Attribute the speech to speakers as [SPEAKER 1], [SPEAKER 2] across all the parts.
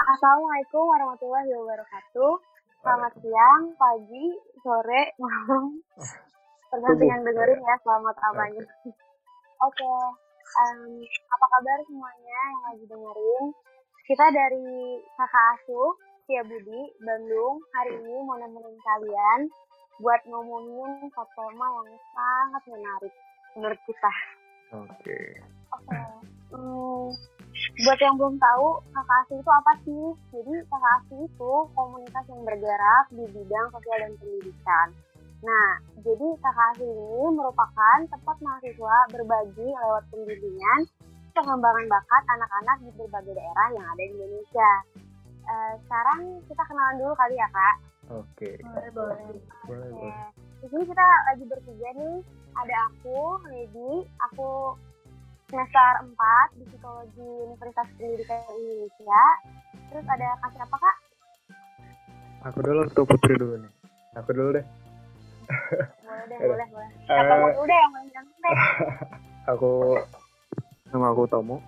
[SPEAKER 1] Assalamualaikum warahmatullahi wabarakatuh. Selamat siang, pagi, sore, malam. Tergantung yang dengerin ya, selamat apanya. Oke, em, apa kabar semuanya yang lagi dengerin? Kita dari kakak asuh, Tia Budi, Bandung. Hari ini mau nemenin kalian buat ngomongin satu tema yang sangat menarik menurut kita.
[SPEAKER 2] Oke.
[SPEAKER 1] Oke. Hmm, buat yang belum tahu, kakak itu apa sih? Jadi kakak itu komunitas yang bergerak di bidang sosial dan pendidikan. Nah, jadi kakak ini merupakan tempat mahasiswa berbagi lewat pembimbingan pengembangan bakat anak-anak di berbagai daerah yang ada di Indonesia. Eh, sekarang kita kenalan dulu kali ya kak.
[SPEAKER 2] Oke.
[SPEAKER 1] Boleh, boleh.
[SPEAKER 2] Boleh,
[SPEAKER 1] Oke.
[SPEAKER 2] boleh.
[SPEAKER 1] Di sini kita lagi bertiga nih. Ada aku, Lady. Aku semester 4 di Psikologi Universitas Pendidikan Indonesia. Terus ada kak siapa kak?
[SPEAKER 2] Aku dulu atau Putri dulu nih? Aku dulu deh.
[SPEAKER 1] Boleh deh, boleh, boleh. Siapa
[SPEAKER 2] Eh,
[SPEAKER 1] mau udah yang main ganteng deh.
[SPEAKER 2] Aku nama aku Tomo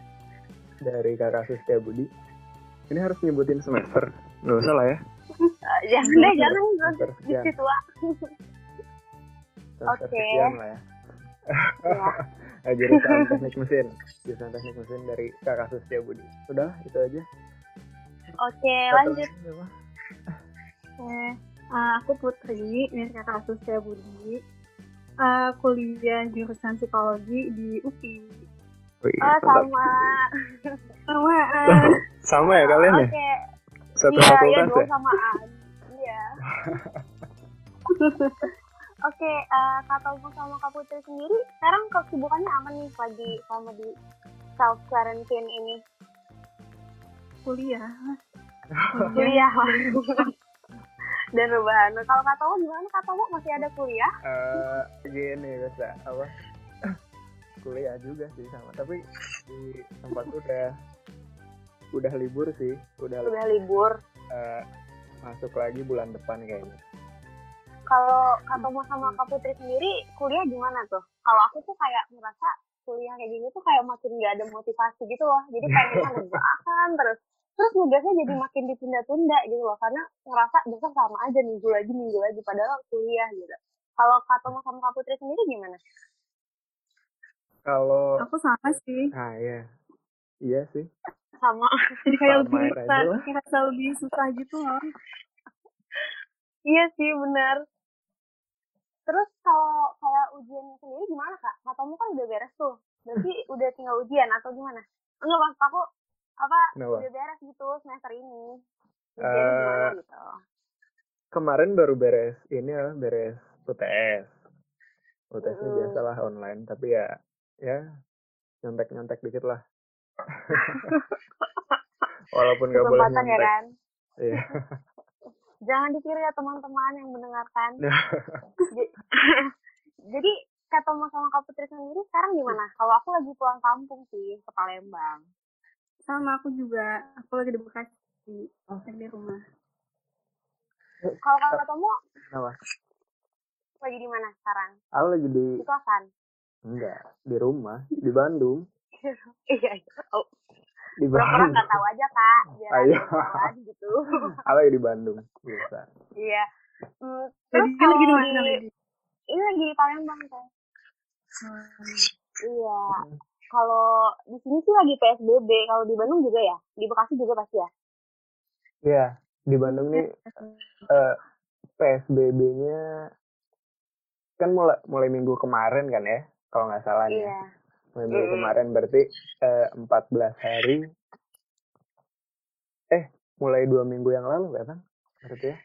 [SPEAKER 2] dari kakak Setia Budi. Ini harus nyebutin semester. Nggak usah lah ya.
[SPEAKER 1] Jangan deh, jangan. Di situ Oke.
[SPEAKER 2] sekian lah ya.
[SPEAKER 1] Ya.
[SPEAKER 2] Eh, jurusan teknik mesin. Jurusan teknik mesin dari kakak Setia Budi. Udah, itu aja.
[SPEAKER 1] Oke,
[SPEAKER 2] Satu
[SPEAKER 1] lanjut.
[SPEAKER 2] apa?
[SPEAKER 3] Eh, uh, aku Putri dari kakak Asus Budi. Uh, kuliah jurusan psikologi di UPI.
[SPEAKER 2] Wih,
[SPEAKER 1] Oh, sama.
[SPEAKER 3] Sama uh,
[SPEAKER 2] Sama ya kalian ya?
[SPEAKER 1] Oke.
[SPEAKER 2] Satu
[SPEAKER 1] Iya, iya
[SPEAKER 2] fakultas
[SPEAKER 1] dong
[SPEAKER 2] ya?
[SPEAKER 1] samaan. Iya. Oke, eh, Kak Tomo sama Kak Putri sendiri sekarang kesibukannya apa nih lagi sama di self quarantine ini?
[SPEAKER 3] kuliah.
[SPEAKER 1] Kuliah dan rebahan. Kalau Kak Tomo gimana? Kak Tomo masih ada kuliah?
[SPEAKER 2] eh gini bisa apa kuliah juga sih sama tapi di tempat udah udah libur sih udah
[SPEAKER 1] Udah libur.
[SPEAKER 2] eh, masuk lagi bulan depan kayaknya
[SPEAKER 1] Kalau Tomo sama Kak Putri sendiri kuliah gimana tuh? Kalau aku tuh kayak merasa kuliah kayak gini tuh kayak makin gak ada motivasi gitu loh. Jadi pengennya rebahan terus terus tugasnya jadi makin ditunda-tunda gitu loh karena ngerasa besok sama aja minggu lagi minggu lagi padahal kuliah gitu. Kalau Kak Tomo sama Kak Putri sendiri gimana?
[SPEAKER 2] kalau
[SPEAKER 3] Aku sama sih.
[SPEAKER 2] nah iya iya sih
[SPEAKER 1] Sama.
[SPEAKER 3] Jadi kayak
[SPEAKER 2] Sama
[SPEAKER 3] lebih kayak lebih susah gitu loh.
[SPEAKER 1] iya sih benar. Terus kalau kayak ujian sendiri gimana kak? Tomo kan udah beres tuh. Berarti udah tinggal ujian atau gimana? Enggak maksud aku apa
[SPEAKER 2] Kenapa?
[SPEAKER 1] udah beres gitu semester ini.
[SPEAKER 2] Eh,
[SPEAKER 1] Ujiannya gimana gitu?
[SPEAKER 2] kemarin baru beres ini ya beres UTS UTS-nya
[SPEAKER 1] Mm-mm.
[SPEAKER 2] biasalah online tapi ya ya nyontek nyontek dikit lah walaupun nggak boleh
[SPEAKER 1] ya
[SPEAKER 2] nyontek
[SPEAKER 1] kan?
[SPEAKER 2] iya
[SPEAKER 1] Jangan ditiru ya teman-teman yang mendengarkan. J- Jadi Kak Tomo sama Kak Putri sendiri sekarang gimana? Kalau aku lagi pulang kampung sih ke Palembang.
[SPEAKER 3] Sama aku juga. Aku lagi di Bekasi.
[SPEAKER 2] Oh.
[SPEAKER 3] Di rumah.
[SPEAKER 1] Kalau Kak Tomo
[SPEAKER 2] Kenapa?
[SPEAKER 1] lagi di mana sekarang?
[SPEAKER 2] Aku lagi di
[SPEAKER 1] Di kosan.
[SPEAKER 2] enggak di rumah di Bandung
[SPEAKER 1] Iya, iya. Oh,
[SPEAKER 2] di Bandung
[SPEAKER 1] nggak tahu aja kak, biar
[SPEAKER 2] iya.
[SPEAKER 1] kenalan gitu.
[SPEAKER 2] lagi di Bandung biasa
[SPEAKER 1] Iya. Hmm,
[SPEAKER 3] Jadi
[SPEAKER 1] terus
[SPEAKER 3] kan lagi di
[SPEAKER 1] kalau
[SPEAKER 3] mana
[SPEAKER 1] di,
[SPEAKER 3] lagi?
[SPEAKER 1] ini lagi di Palembang kan?
[SPEAKER 3] Hmm.
[SPEAKER 1] Iya. Kalau di sini sih lagi PSBB. Kalau di Bandung juga ya? Di Bekasi juga pasti ya?
[SPEAKER 2] Iya di Bandung nih eh, PSBB-nya kan mulai mulai minggu kemarin kan ya kalau nggak salah nih ya.
[SPEAKER 1] Iya.
[SPEAKER 2] Mulai minggu
[SPEAKER 1] Mm-mm.
[SPEAKER 2] kemarin berarti eh, 14 hari eh mulai dua minggu yang lalu kan berarti ya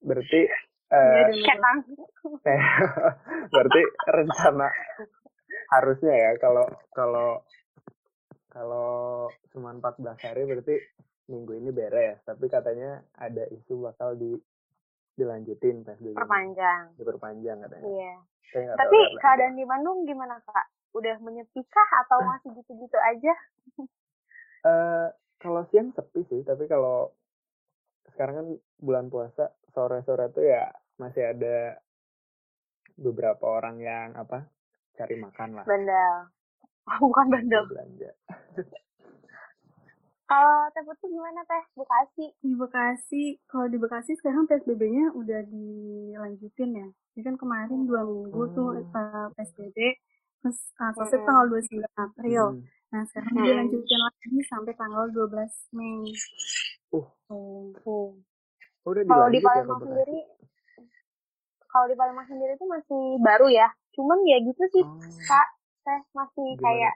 [SPEAKER 2] berarti eh. Eh, berarti rencana harusnya ya kalau kalau kalau cuma 14 hari berarti minggu ini beres tapi katanya ada isu bakal di dilanjutin PSBB -nya.
[SPEAKER 1] Perpanjang.
[SPEAKER 2] diperpanjang katanya
[SPEAKER 1] Iya. Tapi keadaan di Bandung gimana kak? Udah menyepikah atau masih gitu-gitu aja?
[SPEAKER 2] Eh, kalau siang sepi sih tapi kalau sekarang kan bulan puasa sore-sore tuh ya masih ada beberapa orang yang apa cari makan lah
[SPEAKER 1] Bandel. Oh, bukan bandel.
[SPEAKER 2] belanja
[SPEAKER 1] Kalau Teh Putri gimana Teh? Bekasi?
[SPEAKER 3] Di Bekasi, kalau di Bekasi sekarang PSBB-nya udah dilanjutin ya. Ini kan kemarin dua minggu tuh uh, PSBB, terus uh, selesai
[SPEAKER 1] Hmm.
[SPEAKER 3] tanggal 29 April.
[SPEAKER 2] Hmm.
[SPEAKER 3] Nah sekarang
[SPEAKER 1] Hmm.
[SPEAKER 3] dilanjutin lagi sampai tanggal 12 Mei.
[SPEAKER 2] Uh.
[SPEAKER 3] Oh.
[SPEAKER 2] Udah
[SPEAKER 1] Kalau di
[SPEAKER 2] ya
[SPEAKER 1] Palembang
[SPEAKER 2] Bekasi.
[SPEAKER 1] sendiri, kalau di Palembang sendiri itu masih baru ya. Cuman ya gitu sih,
[SPEAKER 2] Oh.
[SPEAKER 1] Kak. Teh masih
[SPEAKER 2] Gimana?
[SPEAKER 1] kayak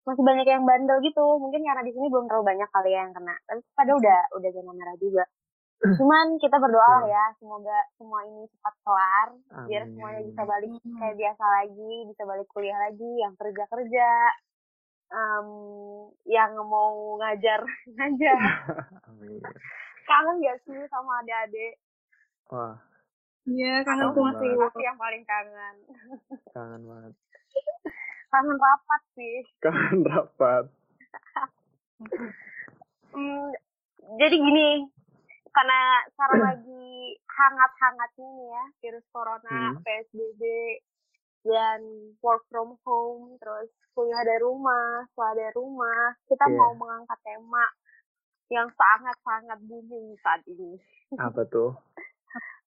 [SPEAKER 1] masih banyak yang bandel gitu. Mungkin karena di sini belum terlalu banyak kali ya yang kena. Tapi pada udah udah zona merah juga. Cuman kita berdoa lah ya, semoga semua ini cepat kelar, biar
[SPEAKER 2] Amin.
[SPEAKER 1] semuanya bisa balik kayak biasa lagi, bisa balik kuliah lagi, yang kerja kerja, em, yang mau ngajar ngajar.
[SPEAKER 2] Amin.
[SPEAKER 1] Kangen gak sih sama adik-adik?
[SPEAKER 2] Wah,
[SPEAKER 3] Iya,
[SPEAKER 2] Kangen
[SPEAKER 1] masih
[SPEAKER 2] banget.
[SPEAKER 1] masih yang paling kangen.
[SPEAKER 2] kangen banget.
[SPEAKER 1] Kangen rapat sih.
[SPEAKER 2] Kangen rapat.
[SPEAKER 1] Hmm, jadi gini, karena sekarang lagi hangat-hangatnya nih ya, virus corona,
[SPEAKER 2] Hmm.
[SPEAKER 1] PSBB, dan work from home, terus kuliah dari rumah, sekolah dari rumah, kita
[SPEAKER 2] Iya.
[SPEAKER 1] mau mengangkat tema yang sangat-sangat booming saat ini.
[SPEAKER 2] Apa tuh?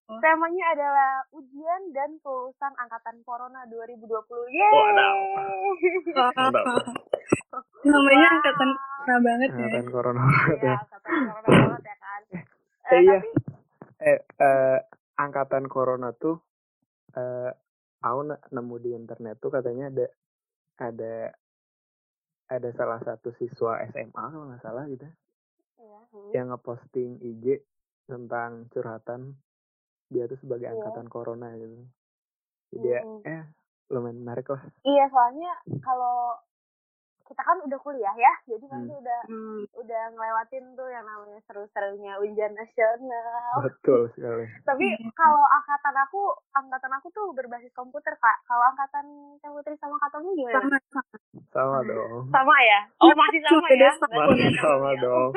[SPEAKER 1] Temanya adalah ujian dan kelulusan angkatan corona 2020.
[SPEAKER 2] Wadaw.
[SPEAKER 1] Yeay!
[SPEAKER 2] Mantap.
[SPEAKER 3] namanya
[SPEAKER 1] Wow.
[SPEAKER 3] angkatan corona banget ya.
[SPEAKER 2] Angkatan corona banget
[SPEAKER 1] Iya,
[SPEAKER 2] ya.
[SPEAKER 1] angkatan corona banget ya.
[SPEAKER 2] Eh, iya.
[SPEAKER 1] tapi
[SPEAKER 2] Eh, eh, angkatan corona tuh, eh, aku ne- nemu di internet tuh katanya ada ada ada salah satu siswa SMA kalau nggak salah gitu
[SPEAKER 1] Iya, hmm.
[SPEAKER 2] yang ngeposting IG tentang curhatan dia tuh sebagai
[SPEAKER 1] Iya.
[SPEAKER 2] angkatan corona gitu. Jadi ya,
[SPEAKER 1] Mm-mm.
[SPEAKER 2] eh lumayan menarik lah.
[SPEAKER 1] Iya, soalnya kalau kita kan udah kuliah ya, jadi pasti
[SPEAKER 2] Hmm.
[SPEAKER 1] udah
[SPEAKER 3] Hmm.
[SPEAKER 1] udah ngelewatin tuh yang namanya seru-serunya ujian nasional.
[SPEAKER 2] Betul sekali.
[SPEAKER 1] Tapi kalau angkatan aku, angkatan aku tuh berbasis komputer kak. Kalau angkatan Putri sama angkatanmu gimana?
[SPEAKER 3] Sama, sama.
[SPEAKER 2] Sama dong.
[SPEAKER 1] Sama ya? Oh masih sama ya?
[SPEAKER 2] Masih sama
[SPEAKER 1] ya?
[SPEAKER 2] dong.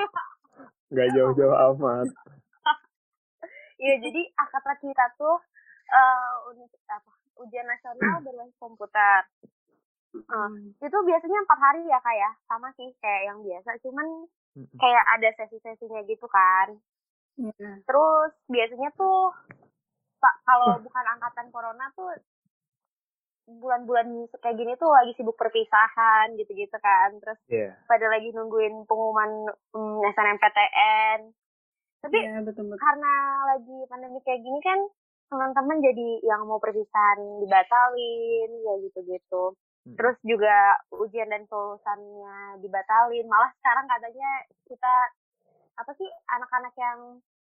[SPEAKER 2] Gak jauh-jauh amat.
[SPEAKER 1] Iya, jadi angkatan kita tuh eh uni- apa? Ujian nasional berbasis komputer. Eh, itu biasanya empat hari ya kak ya sama sih kayak yang biasa cuman
[SPEAKER 2] Mm-mm.
[SPEAKER 1] kayak ada sesi-sesinya gitu kan
[SPEAKER 3] Iya.
[SPEAKER 1] terus biasanya tuh pa- kalau bukan angkatan corona tuh bulan-bulan kayak gini tuh lagi sibuk perpisahan gitu-gitu kan terus
[SPEAKER 2] Iya.
[SPEAKER 1] pada lagi nungguin pengumuman mm, SNMPTN tapi
[SPEAKER 3] Iya, betul betul.
[SPEAKER 1] karena lagi pandemi kayak gini kan teman-teman jadi yang mau perpisahan dibatalin ya gitu-gitu. Terus juga ujian dan kelulusannya dibatalin malah sekarang katanya kita apa sih anak-anak yang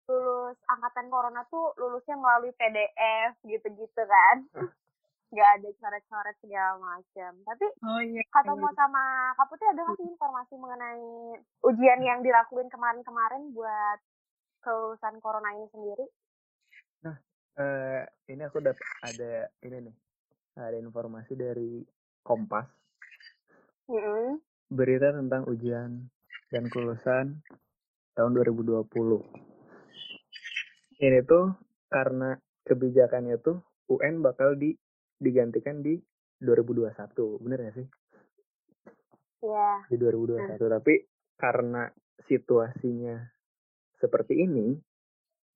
[SPEAKER 1] lulus angkatan corona tuh lulusnya melalui PDF gitu-gitu kan nggak ada coret-coret segala macam tapi
[SPEAKER 3] Oh iya.
[SPEAKER 1] kata mau sama Kak Putri ada nggak sih informasi mengenai ujian yang dilakuin kemarin-kemarin buat kelulusan corona ini sendiri
[SPEAKER 2] Eh, ini aku dapat ada ini nih. Ada informasi dari Kompas
[SPEAKER 1] Mm-mm.
[SPEAKER 2] berita tentang ujian dan kelulusan tahun 2020. Ini tuh karena kebijakannya tuh UN bakal di digantikan di 2021, bener gak sih?
[SPEAKER 1] Iya.
[SPEAKER 2] Di 2021, tapi karena situasinya seperti ini,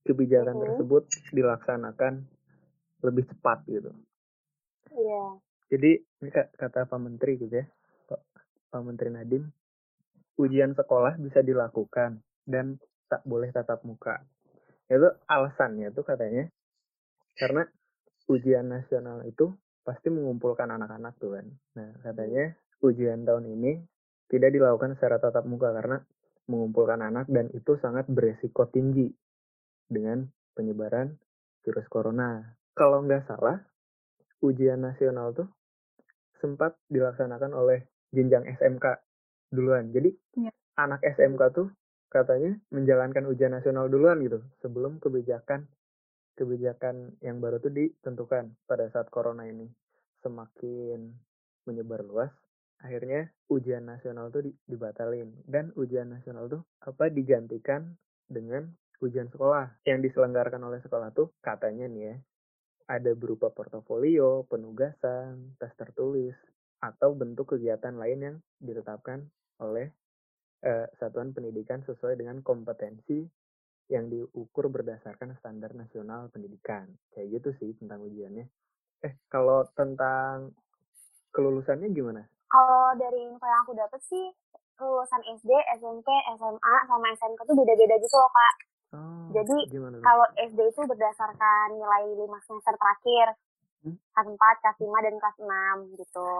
[SPEAKER 2] kebijakan
[SPEAKER 1] Mhm.
[SPEAKER 2] tersebut dilaksanakan lebih cepat gitu.
[SPEAKER 1] Iya.
[SPEAKER 2] Jadi ini ka- kata Pak Menteri gitu ya, Pak, Pak Menteri Nadiem, ujian sekolah bisa dilakukan dan tak boleh tatap muka. Itu alasannya tuh katanya karena ujian nasional itu pasti mengumpulkan anak-anak tuh kan. Nah katanya ujian tahun ini tidak dilakukan secara tatap muka karena mengumpulkan anak dan itu sangat beresiko tinggi dengan penyebaran virus corona. Kalau nggak salah, ujian nasional tuh sempat dilaksanakan oleh jenjang SMK duluan. Jadi
[SPEAKER 3] Iya.
[SPEAKER 2] anak SMK tuh katanya menjalankan ujian nasional duluan gitu sebelum kebijakan kebijakan yang baru tuh ditentukan pada saat corona ini semakin menyebar luas akhirnya ujian nasional tuh di- dibatalin dan ujian nasional tuh apa digantikan dengan ujian sekolah yang diselenggarakan oleh sekolah tuh katanya nih ya ada berupa portofolio, penugasan, tes tertulis, atau bentuk kegiatan lain yang ditetapkan oleh eh, satuan pendidikan sesuai dengan kompetensi yang diukur berdasarkan standar nasional pendidikan. Kayak gitu sih tentang ujiannya. Eh, kalau tentang kelulusannya gimana?
[SPEAKER 1] Kalau dari info yang aku dapat sih, lulusan SD, SMP, SMA, sama SMK tuh beda-beda gitu loh, Kak. Jadi? Kalau SD itu berdasarkan nilai 5 semester terakhir.
[SPEAKER 2] Hmm?
[SPEAKER 1] Kelas 4, kelas 5, dan kelas 6 gitu.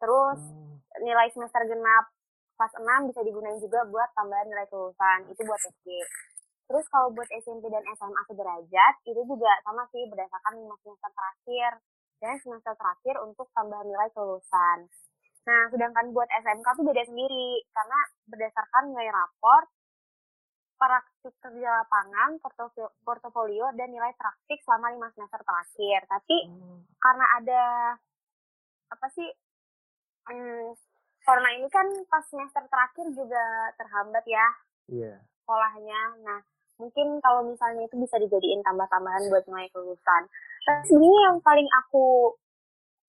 [SPEAKER 1] Terus,
[SPEAKER 2] Oh,
[SPEAKER 1] nilai semester genap kelas 6 bisa digunain juga buat tambahan nilai kelulusan. Itu buat SD. Terus kalau buat SMP dan SMA sederajat, itu juga sama sih berdasarkan 5 semester terakhir. Dan semester terakhir untuk tambahan nilai kelulusan. Nah, sedangkan buat SMK tuh beda sendiri. Karena berdasarkan nilai raport, praktik kerja lapangan, portofolio, dan nilai praktik selama 5 semester terakhir. Tapi
[SPEAKER 2] oh,
[SPEAKER 1] karena ada apa sih hmm, corona ini kan pas semester terakhir juga terhambat ya
[SPEAKER 2] iya.
[SPEAKER 1] sekolahnya. Nah mungkin kalau misalnya itu bisa dijadiin tambah-tambahan buat nilai kelulusan. Tapi sebenarnya yang paling aku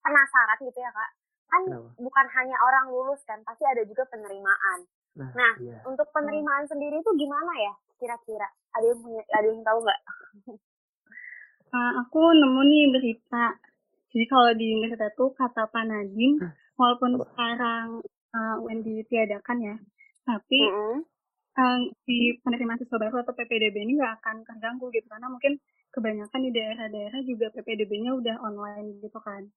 [SPEAKER 1] penasaran gitu ya kak, kan
[SPEAKER 2] Kenapa?
[SPEAKER 1] bukan hanya orang lulus kan, pasti ada juga penerimaan.
[SPEAKER 2] Nah,
[SPEAKER 1] Nah,
[SPEAKER 2] iya.
[SPEAKER 1] Untuk penerimaan sendiri itu gimana ya kira-kira? Ada yang punya, ada yang tahu nggak?
[SPEAKER 3] Uh, aku nemu nih berita. Jadi kalau di Inggris itu kata Pak Nadiem, walaupun
[SPEAKER 2] Apa?
[SPEAKER 3] sekarang uh, UN ditiadakan ya, tapi
[SPEAKER 1] Mm-mm.
[SPEAKER 3] uh, di penerimaan siswa baru atau PPDB ini nggak akan terganggu gitu karena mungkin kebanyakan di daerah-daerah juga PPDB-nya udah online gitu kan.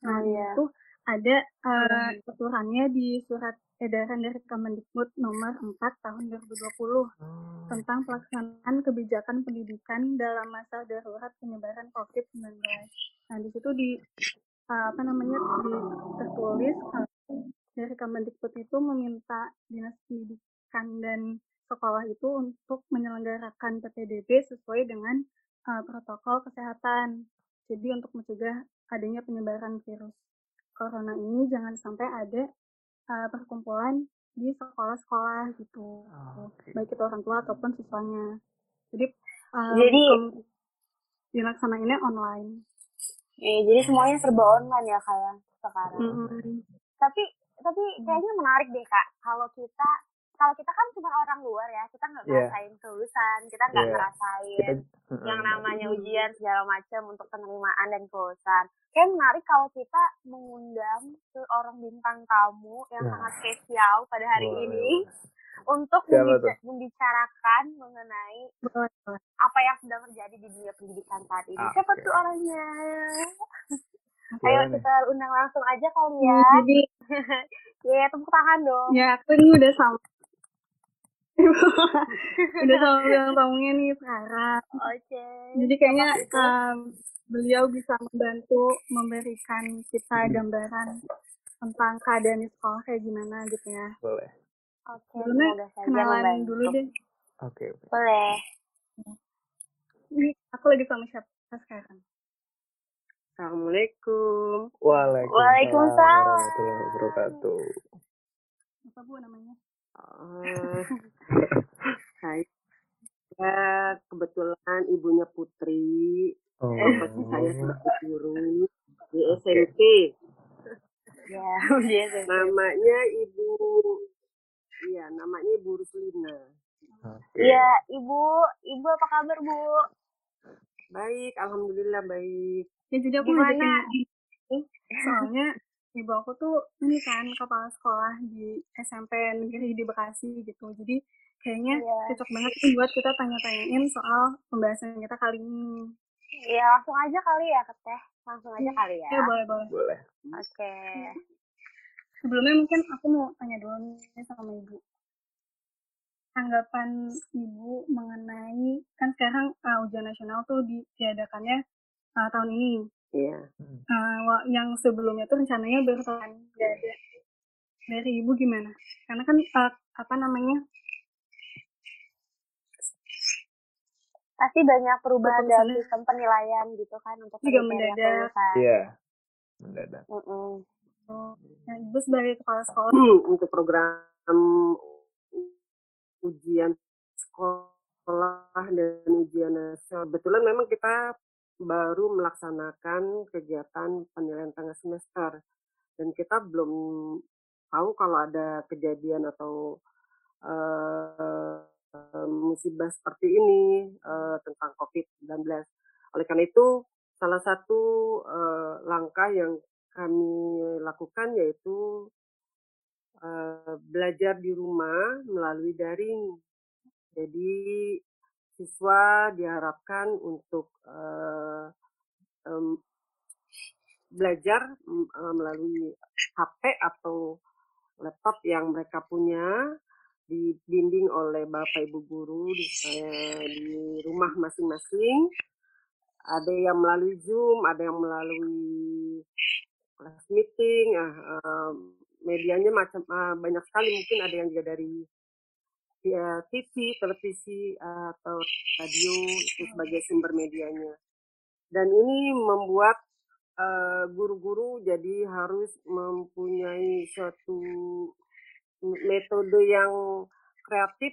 [SPEAKER 3] Nah
[SPEAKER 1] Oh, iya.
[SPEAKER 3] itu ada uh, aturannya di surat edaran dari Kemendikbud nomor 4 tahun 2020
[SPEAKER 2] Oh,
[SPEAKER 3] tentang pelaksanaan kebijakan pendidikan dalam masa darurat penyebaran COVID-19. Nah, di situ di uh, apa namanya di tertulis dari Kemendikbud itu meminta dinas pendidikan dan sekolah itu untuk menyelenggarakan PPDB sesuai dengan uh, protokol kesehatan. Jadi untuk mencegah adanya penyebaran virus corona ini jangan sampai ada uh, perkumpulan di sekolah-sekolah gitu
[SPEAKER 2] Oh, oke.
[SPEAKER 3] baik itu orang tua ataupun siswanya. Jadi, um,
[SPEAKER 1] Jadi-
[SPEAKER 3] dilaksanainnya online.
[SPEAKER 1] Eh, jadi semuanya serba online ya kayak sekarang.
[SPEAKER 3] Mm-mm.
[SPEAKER 1] Tapi tapi kayaknya menarik deh kak. Kalau kita kalau kita kan cuma orang luar ya, kita nggak
[SPEAKER 2] Iya.
[SPEAKER 1] ngerasain kelulusan, kita nggak
[SPEAKER 2] Iya.
[SPEAKER 1] ngerasain
[SPEAKER 2] Kita
[SPEAKER 1] yang namanya ujian segala macam untuk penerimaan dan kelulusan. Kayak menarik kalau kita mengundang seorang bintang tamu yang
[SPEAKER 2] Nah.
[SPEAKER 1] sangat spesial pada hari
[SPEAKER 2] Boleh,
[SPEAKER 1] ini untuk
[SPEAKER 2] Siapa
[SPEAKER 1] membica-
[SPEAKER 2] tuh?
[SPEAKER 1] membicarakan mengenai apa yang sedang terjadi di dunia pendidikan saat ini.
[SPEAKER 2] Oke.
[SPEAKER 1] Siapa tuh orangnya? Ayo
[SPEAKER 2] nih.
[SPEAKER 1] kita undang langsung aja kali
[SPEAKER 3] Ya,
[SPEAKER 1] ya.
[SPEAKER 3] jadi,
[SPEAKER 1] Ya, tepuk tangan dong.
[SPEAKER 3] ya aku ini udah sama. udah sama bilang tamunya nih sekarang.
[SPEAKER 1] Oke.
[SPEAKER 3] Jadi kayaknya um, beliau bisa membantu memberikan kita
[SPEAKER 2] Hmm.
[SPEAKER 3] gambaran tentang keadaan di sekolah kayak gimana gitu ya.
[SPEAKER 2] Boleh.
[SPEAKER 1] Oke, saja
[SPEAKER 3] kenalan
[SPEAKER 1] membantu.
[SPEAKER 3] dulu deh.
[SPEAKER 2] Oke. oke.
[SPEAKER 1] Boleh.
[SPEAKER 3] Ini aku lagi sama siapa sekarang?
[SPEAKER 4] Assalamualaikum.
[SPEAKER 2] Waalaikumsalam
[SPEAKER 1] Waalaikumsalam.
[SPEAKER 2] warahmatullahi wabarakatuh.
[SPEAKER 3] Apa bu namanya?
[SPEAKER 4] Eh, saya kebetulan ibunya Putri.
[SPEAKER 2] Oh.
[SPEAKER 4] Profesi saya sebagai guru di. SMP.
[SPEAKER 1] Ya.
[SPEAKER 4] Namanya Ibu Iya, namanya Ibu Ruslina.
[SPEAKER 2] Oke.
[SPEAKER 1] Iya, Ibu. Ibu apa kabar, Bu?
[SPEAKER 4] Baik, alhamdulillah baik.
[SPEAKER 3] Ya jadi aku
[SPEAKER 1] Gimana?
[SPEAKER 3] soalnya ibu aku tuh ini kan kepala sekolah di SMP negeri di Bekasi gitu. Jadi kayaknya
[SPEAKER 1] Iya.
[SPEAKER 3] cocok banget nih buat kita tanya-tanyain soal pembahasan kita kali ini.
[SPEAKER 1] Iya, langsung aja kali ya, Keteh. Langsung aja kali ya.
[SPEAKER 3] Ya boleh boleh.
[SPEAKER 2] Boleh.
[SPEAKER 1] Oke.
[SPEAKER 3] Sebelumnya mungkin aku mau tanya dulu nih sama ibu. Tanggapan ibu mengenai kan sekarang uh, ujian nasional tuh ditiadakannya uh, tahun ini.
[SPEAKER 4] Iya.
[SPEAKER 2] Hmm.
[SPEAKER 3] Uh, yang sebelumnya tuh rencananya nggak ada. Dari ibu gimana? Karena kan uh, apa namanya
[SPEAKER 1] Pasti banyak perubahan dalam
[SPEAKER 3] Keputusannya-
[SPEAKER 1] sistem penilaian gitu kan untuk
[SPEAKER 3] Juga mendadak.
[SPEAKER 1] kelulusan.
[SPEAKER 2] Iya. Mendadak.
[SPEAKER 1] Mm-mm.
[SPEAKER 3] oh, nah, ibu sebagai kepala sekolah
[SPEAKER 4] Untuk program ujian sekolah dan ujian nasional. Kebetulan memang kita baru melaksanakan kegiatan penilaian tengah semester dan kita belum tahu kalau ada kejadian atau uh, musibah seperti ini uh, tentang COVID-19. Oleh karena itu, salah satu uh, langkah yang kami lakukan yaitu uh, belajar di rumah melalui daring. Jadi siswa diharapkan untuk uh, um, belajar uh, melalui HP atau laptop yang mereka punya dibimbing oleh bapak ibu guru di, di rumah masing-masing. Ada yang melalui Zoom, ada yang melalui kelas meeting, uh, uh, medianya macam uh, banyak sekali. Mungkin ada yang juga dari ya, TV, televisi, atau radio itu sebagai sumber medianya. Dan ini membuat guru-guru uh, jadi harus mempunyai suatu metode yang kreatif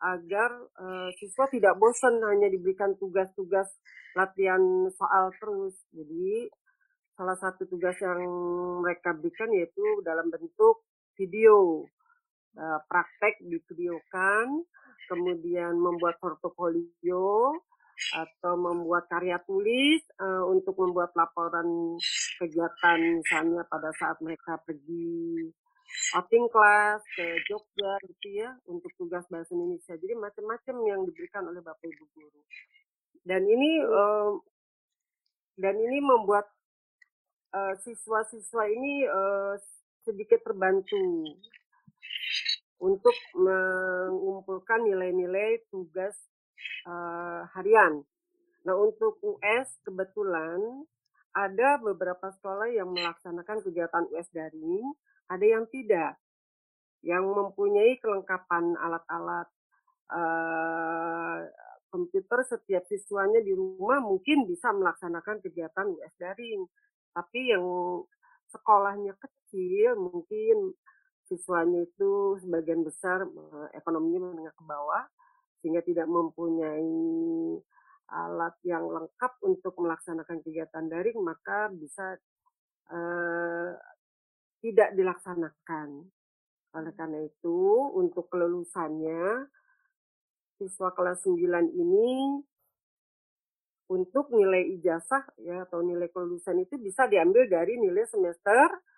[SPEAKER 4] agar uh, siswa tidak bosan hanya diberikan tugas-tugas latihan soal terus. Jadi salah satu tugas yang mereka berikan yaitu dalam bentuk video uh, praktek divideokan, kemudian membuat portofolio atau membuat karya tulis uh, untuk membuat laporan kegiatan misalnya pada saat mereka pergi outing class ke Jogja gitu ya untuk tugas bahasa Indonesia. Jadi macam-macam yang diberikan oleh Bapak Ibu guru. Dan ini uh, dan ini membuat siswa-siswa uh, ini uh, sedikit terbantu untuk mengumpulkan nilai-nilai tugas uh, harian. Nah untuk US kebetulan ada beberapa sekolah yang melaksanakan kegiatan US daring ada yang tidak, yang mempunyai kelengkapan alat-alat uh, komputer setiap siswanya di rumah mungkin bisa melaksanakan kegiatan US daring. Tapi yang sekolahnya kecil mungkin siswanya itu sebagian besar uh, ekonominya menengah ke bawah sehingga tidak mempunyai alat yang lengkap untuk melaksanakan kegiatan daring maka bisa uh, tidak dilaksanakan. Oleh karena itu, untuk kelulusannya, siswa kelas 9 ini untuk nilai ijazah ya atau nilai kelulusan itu bisa diambil dari nilai semester eh,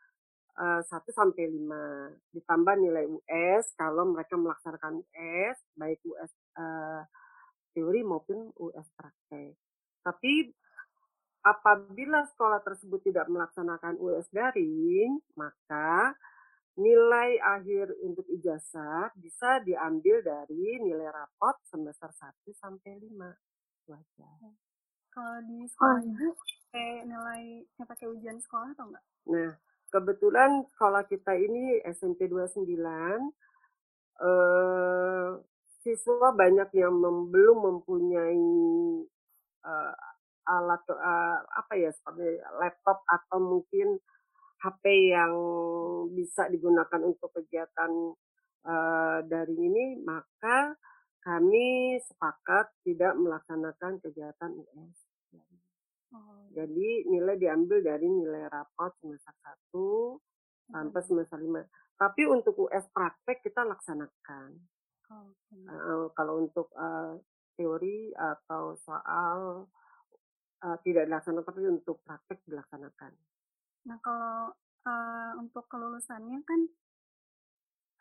[SPEAKER 4] 1 sampai 5 ditambah nilai US kalau mereka melaksanakan US baik US uh, eh, teori maupun US praktek. Tapi apabila sekolah tersebut tidak melaksanakan US daring, maka nilai akhir untuk ijazah bisa diambil dari nilai rapot semester 1 sampai 5. Wajar.
[SPEAKER 3] Kalau di sekolah ibu, pakai nilai pakai ujian sekolah atau enggak?
[SPEAKER 4] Nah, kebetulan sekolah kita ini SMP 29, eh, siswa banyak yang mem belum mempunyai eh, alat uh, apa ya seperti laptop atau mungkin HP yang bisa digunakan untuk kegiatan uh, daring ini, maka kami sepakat tidak melaksanakan kegiatan US. Oh. Jadi nilai diambil dari nilai rapot semester 1 sampai semester 5. Tapi untuk US praktek kita laksanakan. Oh, okay. uh, kalau untuk uh, teori atau soal uh, tidak dilaksanakan tapi untuk praktek dilaksanakan.
[SPEAKER 3] Nah kalau uh, untuk kelulusannya kan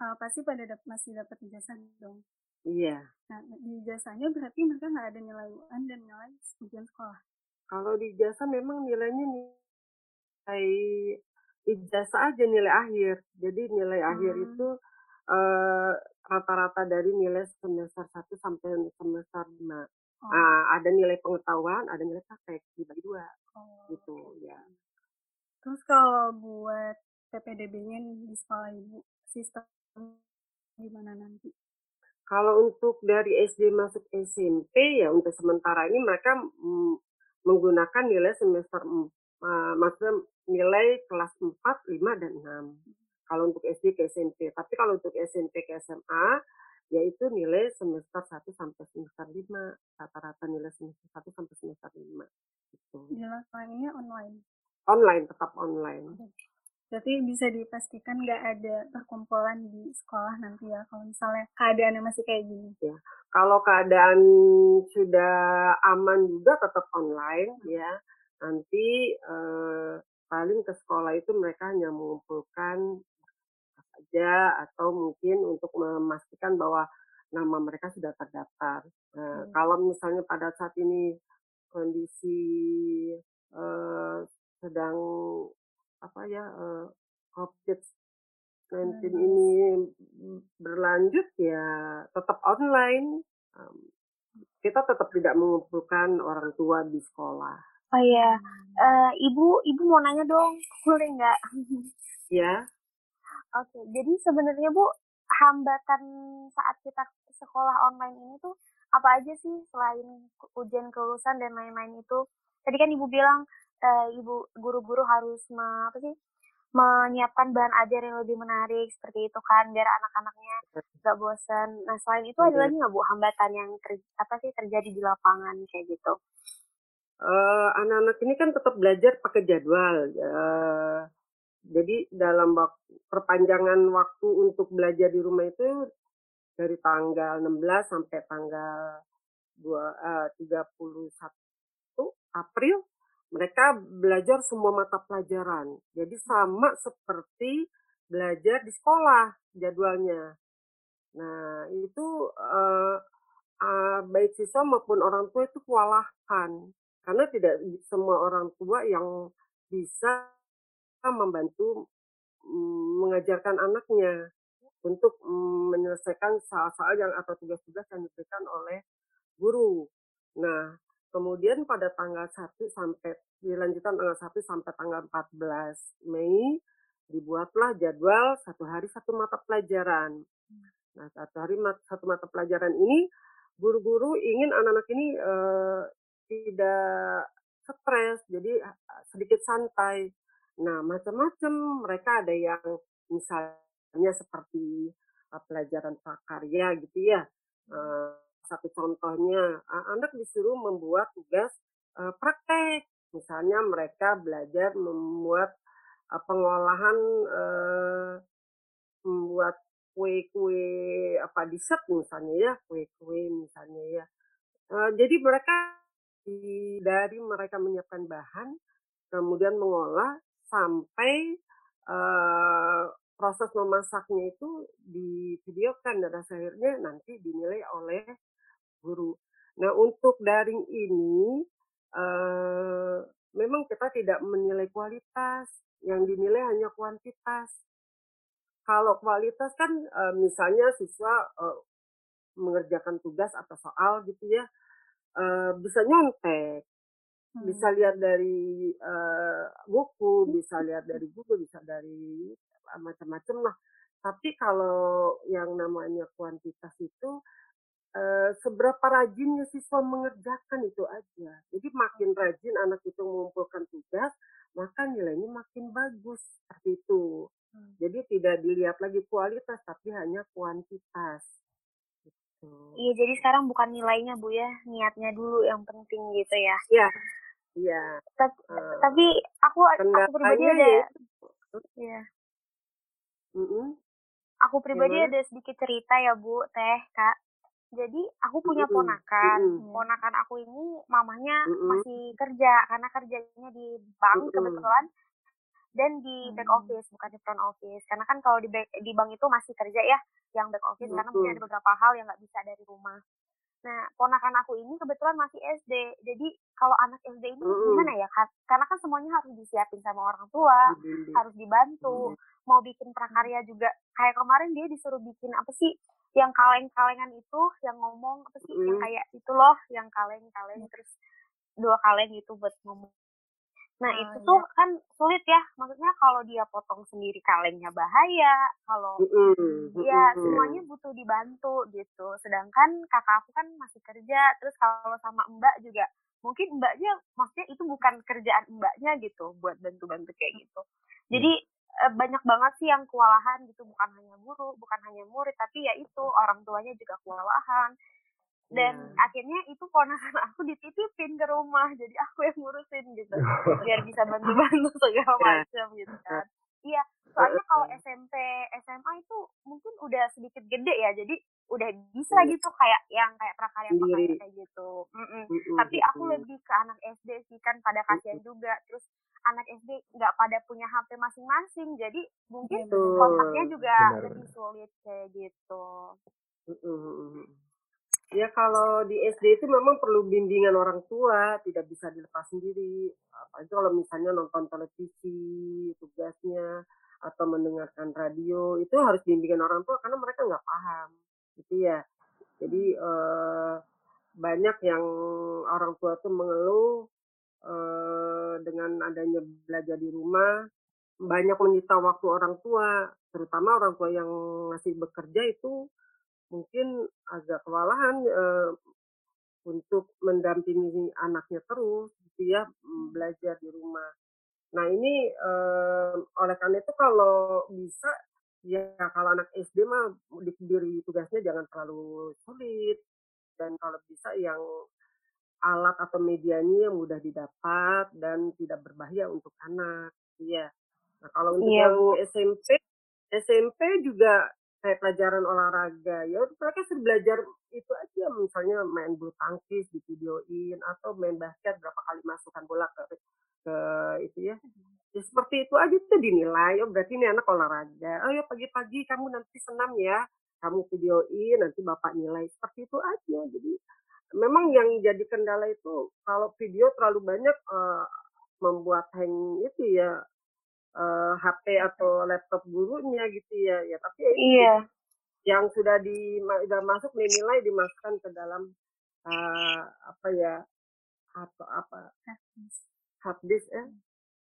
[SPEAKER 3] uh, pasti pada dap masih dapat ijazah dong.
[SPEAKER 4] Iya.
[SPEAKER 3] Nah di ijazahnya berarti mereka nggak ada nilai UN dan nilai ujian sekolah.
[SPEAKER 4] Kalau di ijazah memang nilainya nilai ijazah aja nilai akhir. Jadi nilai hmm. akhir itu rata-rata uh, dari nilai semester 1 sampai semester 5. Oh. Uh, ada nilai pengetahuan, ada nilai praktek dibagi dua, oh. gitu ya.
[SPEAKER 3] Terus kalau buat PPDB-nya di sekolah ibu, sistem gimana nanti?
[SPEAKER 4] Kalau untuk dari SD masuk SMP ya untuk sementara ini mereka mm, menggunakan nilai semester uh, maksudnya nilai kelas 4, 5, dan 6. Kalau untuk SD ke SMP. Tapi kalau untuk SMP ke SMA, yaitu nilai semester 1 sampai semester 5 rata-rata nilai semester 1 sampai semester 5
[SPEAKER 3] gitu. Jelas online online.
[SPEAKER 4] Online tetap online.
[SPEAKER 3] Berarti bisa dipastikan nggak ada perkumpulan di sekolah nanti ya kalau misalnya keadaannya masih kayak gini.
[SPEAKER 4] Ya. Kalau keadaan sudah aman juga tetap online ya. Nanti eh, paling ke sekolah itu mereka hanya mengumpulkan saja atau mungkin untuk memastikan bahwa nama mereka sudah terdaftar. Nah, hmm. Kalau misalnya pada saat ini kondisi eh, sedang apa ya uh, COVID-19 hmm. ini berlanjut ya tetap online. Um, kita tetap tidak mengumpulkan orang tua di sekolah.
[SPEAKER 1] Oh iya, uh, ibu, ibu mau nanya dong, boleh nggak?
[SPEAKER 4] Ya.
[SPEAKER 1] Oke, jadi sebenarnya bu hambatan saat kita sekolah online ini tuh apa aja sih selain ujian kelulusan dan lain-lain itu? Tadi kan ibu bilang uh, ibu guru-guru harus me, apa sih menyiapkan bahan ajar yang lebih menarik seperti itu kan biar anak-anaknya nggak bosan. Nah selain itu ada lagi nggak bu hambatan yang ter, apa sih terjadi di lapangan kayak gitu?
[SPEAKER 4] Uh, anak-anak ini kan tetap belajar pakai jadwal. Uh, jadi dalam waktu, perpanjangan waktu untuk belajar di rumah itu dari tanggal 16 sampai tanggal 2, uh, 31 April mereka belajar semua mata pelajaran. Jadi sama seperti belajar di sekolah jadwalnya. Nah, itu uh, uh, baik siswa maupun orang tua itu kewalahan. Karena tidak semua orang tua yang bisa membantu um, mengajarkan anaknya untuk um, menyelesaikan soal-soal yang atau tugas-tugas yang diberikan oleh guru. Nah, Kemudian pada tanggal 1 sampai dilanjutkan tanggal 1 sampai tanggal 14 Mei dibuatlah jadwal satu hari satu mata pelajaran. Nah, satu hari satu mata pelajaran ini guru-guru ingin anak-anak ini uh, tidak stres, jadi sedikit santai. Nah, macam-macam mereka ada yang misalnya seperti uh, pelajaran prakarya gitu ya. Uh, satu contohnya, anak disuruh membuat tugas uh, praktek. Misalnya mereka belajar membuat uh, pengolahan membuat kue-kue apa dessert misalnya ya, kue-kue misalnya ya. Jadi mereka di, dari mereka menyiapkan bahan, kemudian mengolah sampai proses memasaknya itu divideokan dan akhirnya nanti dinilai oleh guru. Nah, untuk daring ini uh, memang kita tidak menilai kualitas, yang dinilai hanya kuantitas. Kalau kualitas kan uh, misalnya siswa uh, mengerjakan tugas atau soal gitu ya, uh, bisa nyontek, hmm. bisa lihat dari buku, bisa lihat dari buku, bisa dari macam-macam lah. Tapi kalau yang namanya kuantitas itu Eh, seberapa rajinnya siswa mengerjakan itu aja. Jadi makin rajin anak itu mengumpulkan tugas, maka nilainya makin bagus seperti itu. Hmm. Jadi tidak dilihat lagi kualitas, tapi hanya kuantitas.
[SPEAKER 1] Gitu. Iya, jadi sekarang bukan nilainya bu ya, niatnya dulu yang penting gitu ya.
[SPEAKER 4] Iya, iya.
[SPEAKER 1] Tapi, uh, tapi aku aku pribadi ada, ya. Iya. Mm -hmm. Aku pribadi Gimana? ada sedikit cerita ya bu, teh kak jadi aku punya ponakan. Mm-hmm. Ponakan aku ini mamanya mm-hmm. masih kerja karena kerjanya di bank mm-hmm. kebetulan dan di back office bukan di front office. Karena kan kalau di back, di bank itu masih kerja ya yang back office karena mungkin ada beberapa hal yang nggak bisa dari rumah. Nah, ponakan aku ini kebetulan masih SD. Jadi kalau anak SD ini mm-hmm. gimana ya? Karena kan semuanya harus disiapin sama orang tua, mm-hmm. harus dibantu. Mm-hmm. Mau bikin prakarya juga. Kayak kemarin dia disuruh bikin apa sih? yang kaleng-kalengan itu yang ngomong apa sih mm. yang kayak itu loh yang kaleng-kaleng terus dua kaleng itu buat ngomong nah oh, itu iya. tuh kan sulit ya maksudnya kalau dia potong sendiri kalengnya bahaya kalau mm ya semuanya butuh dibantu gitu. Sedangkan kakak aku kan masih kerja terus kalau sama mbak juga mungkin mbaknya maksudnya itu bukan kerjaan mbaknya gitu buat bantu-bantu kayak gitu. Jadi Eh, banyak banget sih yang kewalahan gitu bukan hanya guru bukan hanya murid tapi ya itu orang tuanya juga kewalahan dan yeah. akhirnya itu ponakan aku dititipin ke rumah jadi aku yang ngurusin gitu biar bisa bantu-bantu segala yeah. macam gitu kan Iya, soalnya kalau SMP, SMA itu mungkin udah sedikit gede ya, jadi udah bisa
[SPEAKER 4] Iya.
[SPEAKER 1] gitu kayak yang kayak prakarya-prakarya
[SPEAKER 4] Sendiri.
[SPEAKER 1] kayak gitu. Mm-mm.
[SPEAKER 4] Mm-mm,
[SPEAKER 1] Tapi aku lebih ke anak SD sih kan pada kasihan juga. Terus anak SD nggak pada punya HP masing-masing, jadi mungkin kontaknya juga
[SPEAKER 2] Benar,
[SPEAKER 1] lebih sulit kayak gitu.
[SPEAKER 4] Ya kalau di SD itu memang perlu bimbingan orang tua, tidak bisa dilepas sendiri. Apalagi kalau misalnya nonton televisi, tugasnya, atau mendengarkan radio, itu harus bimbingan orang tua karena mereka nggak paham. Gitu ya. Jadi eh, banyak yang orang tua tuh mengeluh eh, dengan adanya belajar di rumah, banyak menyita waktu orang tua, terutama orang tua yang masih bekerja itu mungkin agak kewalahan eh, untuk mendampingi anaknya terus gitu ya mm, belajar di rumah. Nah ini eh, oleh karena itu kalau bisa ya kalau anak SD mah diberi tugasnya jangan terlalu sulit dan kalau bisa yang alat atau medianya yang mudah didapat dan tidak berbahaya untuk anak. Iya. Nah kalau untuk
[SPEAKER 1] Iya,
[SPEAKER 4] yang
[SPEAKER 1] Bu.
[SPEAKER 4] SMP, SMP juga kayak pelajaran olahraga. Ya mereka suruh belajar itu aja, misalnya main bulu tangkis di videoin atau main basket berapa kali masukkan bola ke ke itu ya. Ya seperti itu aja tuh dinilai. Oh berarti ini anak olahraga. Oh ya pagi-pagi kamu nanti senam ya. Kamu videoin nanti bapak nilai. Seperti itu aja. Jadi memang yang jadi kendala itu kalau video terlalu banyak eh, membuat hang itu ya eh, HP atau laptop gurunya gitu ya. Ya tapi ya itu
[SPEAKER 1] Iya.
[SPEAKER 4] yang sudah di sudah masuk dinilai dimasukkan ke dalam eh, apa ya atau apa hard disk ya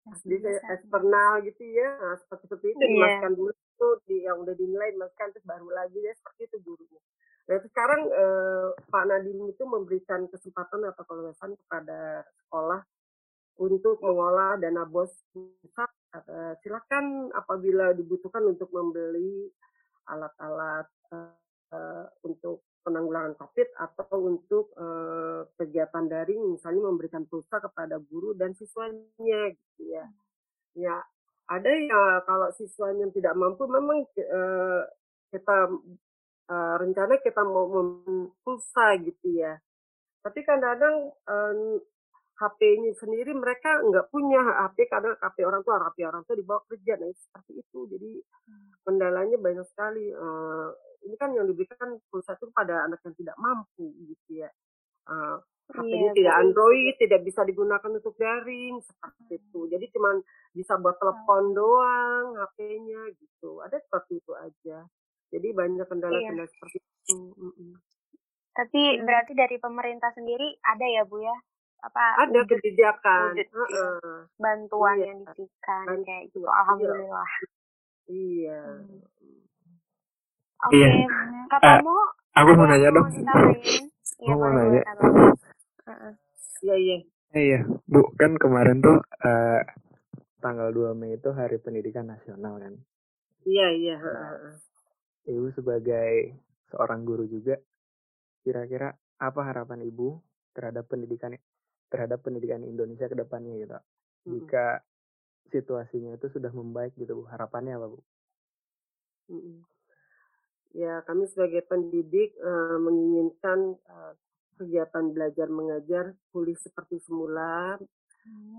[SPEAKER 4] hard disk ya, eksternal gitu ya nah, seperti seperti itu
[SPEAKER 1] Iya.
[SPEAKER 4] dimasukkan dulu tuh di yang udah dinilai dimasukkan terus baru lagi ya seperti itu gurunya nah itu sekarang eh, Pak Nadiem itu memberikan kesempatan atau keluasan kepada sekolah untuk mengolah dana bos pusat Eh, silakan apabila dibutuhkan untuk membeli alat-alat eh, untuk penanggulangan COVID atau untuk eh, kegiatan daring, misalnya memberikan pulsa kepada guru dan siswanya, gitu ya. Ya, ada ya kalau siswanya tidak mampu, memang kita rencana kita mau pulsa gitu ya. Tapi kadang-kadang HP-nya sendiri mereka nggak punya HP karena HP orang tua, HP orang tua dibawa kerja, nah seperti itu. Jadi kendalanya banyak sekali. Eh, ini kan yang diberikan pulsa itu pada anak yang tidak mampu gitu ya. Eh, HP-nya
[SPEAKER 1] Iya,
[SPEAKER 4] tidak
[SPEAKER 1] Bu.
[SPEAKER 4] Android, tidak bisa digunakan untuk daring seperti itu. Jadi cuma bisa buat telepon doang HP-nya gitu. Ada seperti itu aja. Jadi banyak kendala-kendala seperti itu. Mm-mm.
[SPEAKER 1] Tapi berarti dari pemerintah sendiri ada ya, Bu ya? Apa
[SPEAKER 4] Ada
[SPEAKER 1] wujud
[SPEAKER 4] kebijakan.
[SPEAKER 1] wujud, iya.
[SPEAKER 4] Heeh.
[SPEAKER 1] bantuan
[SPEAKER 4] Iya.
[SPEAKER 1] yang diberikan
[SPEAKER 4] Bantuan,
[SPEAKER 1] kayak gitu.
[SPEAKER 4] iya.
[SPEAKER 1] Alhamdulillah.
[SPEAKER 4] Iya.
[SPEAKER 1] Oke,
[SPEAKER 2] Iya.
[SPEAKER 1] katamu
[SPEAKER 2] Aku mau nanya dong.
[SPEAKER 1] Iya,
[SPEAKER 2] Aku mau nanya.
[SPEAKER 4] Iya, iya.
[SPEAKER 2] Iya, Bu, kan kemarin tuh eh, tanggal 2 Mei itu Hari Pendidikan Nasional kan.
[SPEAKER 4] Iya, iya. heeh.
[SPEAKER 2] Ibu sebagai seorang guru juga, kira-kira apa harapan Ibu terhadap pendidikan terhadap pendidikan Indonesia ke depannya gitu?
[SPEAKER 4] Mm-mm.
[SPEAKER 2] Jika situasinya itu sudah membaik gitu, Bu. Harapannya apa, Bu?
[SPEAKER 4] Ya, kami sebagai pendidik eh, menginginkan eh, kegiatan belajar mengajar pulih seperti semula,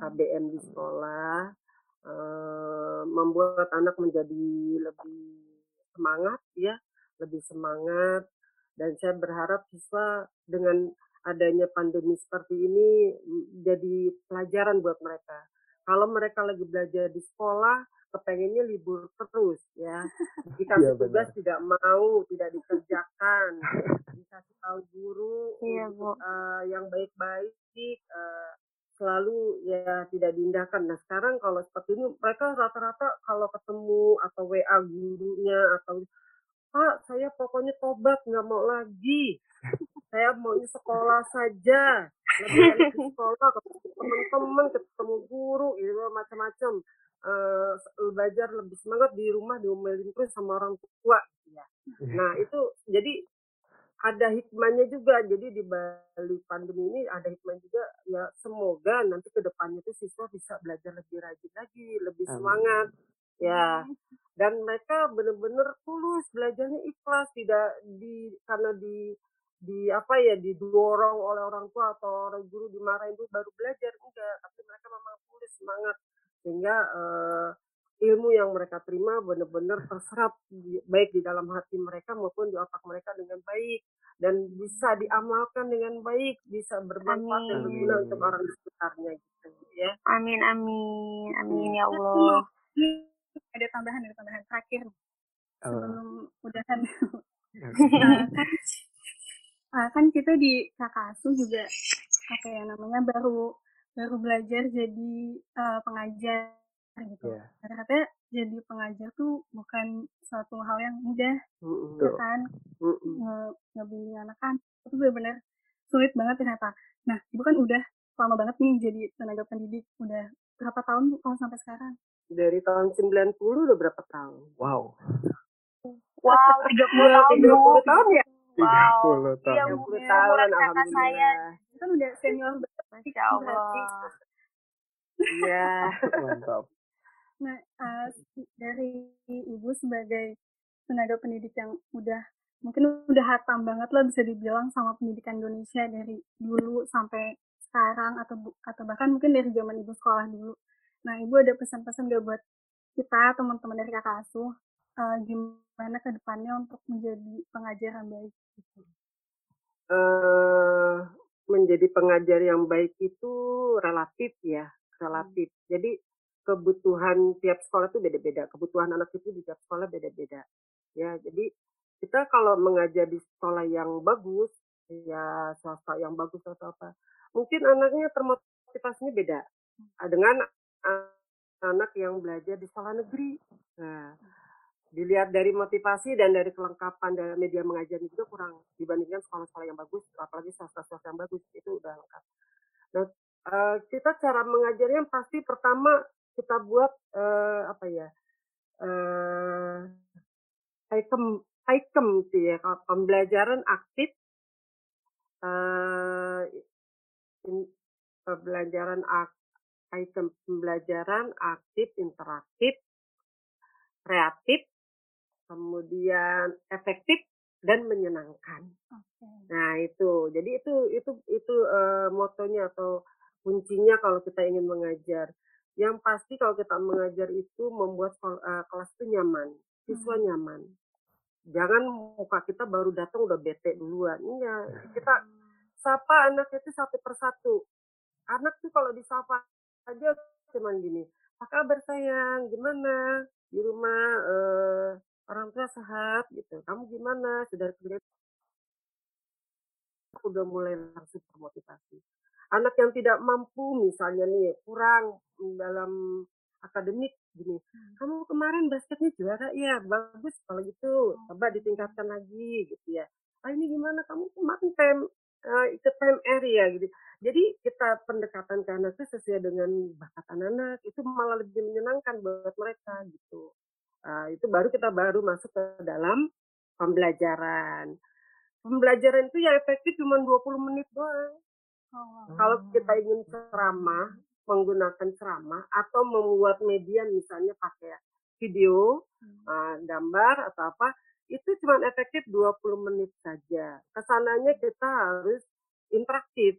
[SPEAKER 4] KBM di sekolah, eh, membuat anak menjadi lebih semangat ya, lebih semangat dan saya berharap siswa dengan adanya pandemi seperti ini jadi pelajaran buat mereka. Kalau mereka lagi belajar di sekolah, kepengennya libur terus ya. Dikasih
[SPEAKER 2] Iya,
[SPEAKER 4] tugas tidak mau, tidak dikerjakan. Dikasih tahu guru
[SPEAKER 1] Iya,
[SPEAKER 4] untuk
[SPEAKER 1] Bu.
[SPEAKER 4] eh, yang baik-baik eh, selalu ya tidak diindahkan. Nah sekarang kalau seperti ini mereka rata-rata kalau ketemu atau WA gurunya atau Pak saya pokoknya tobat nggak mau lagi. Saya maunya sekolah saja. Lebih enak di sekolah ketemu teman-teman, ketemu guru, gitu macam-macam. Eh, belajar lebih semangat di rumah diomelin terus sama orang tua. Ya. Nah itu jadi ada hikmahnya juga. Jadi di balik pandemi ini ada hikmah juga. Ya semoga nanti ke depannya itu siswa bisa belajar lebih rajin lagi, lebih
[SPEAKER 2] Amin.
[SPEAKER 4] semangat. Ya, dan mereka benar-benar tulus belajarnya ikhlas tidak di karena di di apa ya didorong oleh orang tua atau orang guru dimarahin itu baru belajar enggak tapi mereka memang tulus semangat sehingga uh, ilmu yang mereka terima benar-benar terserap di, baik di dalam hati mereka maupun di otak mereka dengan baik dan bisa diamalkan dengan baik bisa bermanfaat dan berguna untuk orang di sekitarnya gitu ya.
[SPEAKER 1] Amin amin amin ya Allah
[SPEAKER 3] ada tambahan ada tambahan terakhir sebelum uh. udahan uh, kan kita di Kakasu juga apa ya namanya baru baru belajar jadi uh, pengajar gitu. Yeah. Kata-kata jadi pengajar tuh bukan suatu hal yang mudah, mm ya kan? Mm Nge anak-anak itu benar-benar sulit banget ternyata. Nah, ibu kan udah lama banget nih jadi tenaga pendidik, udah berapa tahun kalau sampai sekarang?
[SPEAKER 4] Dari tahun 90 udah berapa tahun?
[SPEAKER 2] Wow.
[SPEAKER 1] Wow, 30 tahun.
[SPEAKER 4] 30 tahun ya?
[SPEAKER 1] Wow.
[SPEAKER 2] 30 tahun.
[SPEAKER 1] Iya,
[SPEAKER 4] 30 tahun
[SPEAKER 1] kakak saya.
[SPEAKER 3] Itu kan udah senior banget.
[SPEAKER 1] Masya Allah.
[SPEAKER 4] Iya.
[SPEAKER 2] Mantap.
[SPEAKER 3] Nah, uh, dari ibu sebagai tenaga pendidik yang udah mungkin udah hatam banget lah bisa dibilang sama pendidikan Indonesia dari dulu sampai sekarang atau atau bahkan mungkin dari zaman ibu sekolah dulu. Nah, ibu ada pesan-pesan gak buat kita teman-teman dari kakak asuh uh, gimana ke depannya untuk menjadi pengajar yang baik?
[SPEAKER 4] Uh, menjadi pengajar yang baik itu relatif ya, relatif. Hmm. Jadi kebutuhan tiap sekolah itu beda-beda. Kebutuhan anak itu di tiap sekolah beda-beda. Ya, jadi kita kalau mengajar di sekolah yang bagus, ya swasta yang bagus atau apa, mungkin anaknya termotivasinya beda dengan anak yang belajar di sekolah negeri. Nah, dilihat dari motivasi dan dari kelengkapan dari media mengajar juga kurang dibandingkan sekolah-sekolah yang bagus, apalagi swasta-swasta yang bagus itu udah lengkap. Nah, eh, kita cara mengajarnya pasti pertama kita buat uh, apa ya uh, item item sih ya pembelajaran aktif in, pembelajaran ak, item pembelajaran aktif interaktif kreatif kemudian efektif dan menyenangkan. Okay. Nah itu, jadi itu itu itu uh, motonya atau kuncinya kalau kita ingin mengajar. Yang pasti kalau kita mengajar itu membuat uh, kelas itu nyaman, siswa hmm. nyaman. Jangan muka kita baru datang udah bete duluan. Iya, kita sapa anak itu satu persatu. Anak tuh kalau disapa aja cuman gini, apa kabar sayang, gimana? Di rumah uh, orang tua sehat gitu. Kamu gimana? Sudah kerja udah mulai langsung termotivasi anak yang tidak mampu misalnya nih kurang dalam akademik gini hmm. kamu kemarin basketnya juara ya bagus kalau gitu oh. coba ditingkatkan lagi gitu ya ah ini gimana kamu kemarin tem uh, ikut time area gitu jadi kita pendekatan ke anak itu sesuai dengan bakat anak itu malah lebih menyenangkan buat mereka gitu uh, itu baru kita baru masuk ke dalam pembelajaran pembelajaran itu ya efektif cuma 20 menit doang Oh. Kalau kita ingin ceramah, menggunakan ceramah atau membuat media misalnya pakai video, hmm. uh, gambar atau apa, itu cuma efektif 20 menit saja. Ke sananya kita harus interaktif.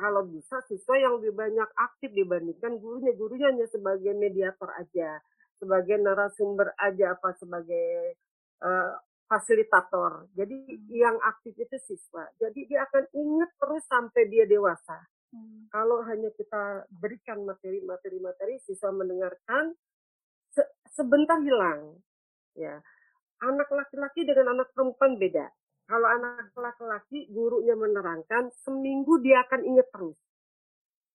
[SPEAKER 4] Kalau bisa siswa yang lebih banyak aktif dibandingkan gurunya. Gurunya hanya sebagai mediator aja, sebagai narasumber aja apa sebagai uh, fasilitator. Jadi hmm. yang aktif itu siswa. Jadi dia akan ingat terus sampai dia dewasa. Hmm. Kalau hanya kita berikan materi-materi materi, siswa mendengarkan se sebentar hilang. Ya, anak laki-laki dengan anak perempuan beda. Kalau anak laki-laki gurunya menerangkan, seminggu dia akan ingat terus.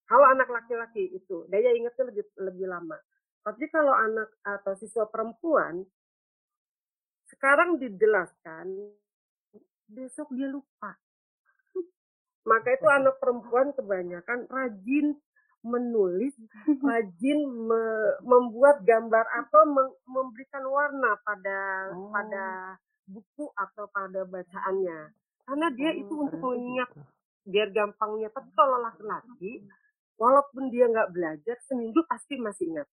[SPEAKER 4] Kalau anak laki-laki itu daya ingatnya lebih lebih lama. Tapi kalau anak atau siswa perempuan sekarang dijelaskan, besok dia lupa. Maka itu anak perempuan kebanyakan rajin menulis, rajin me membuat gambar atau memberikan warna pada oh. pada buku atau pada bacaannya. Karena dia oh, itu untuk mengingat biar gampangnya. Tapi kalau laki-laki, walaupun dia nggak belajar, seminggu pasti masih ingat.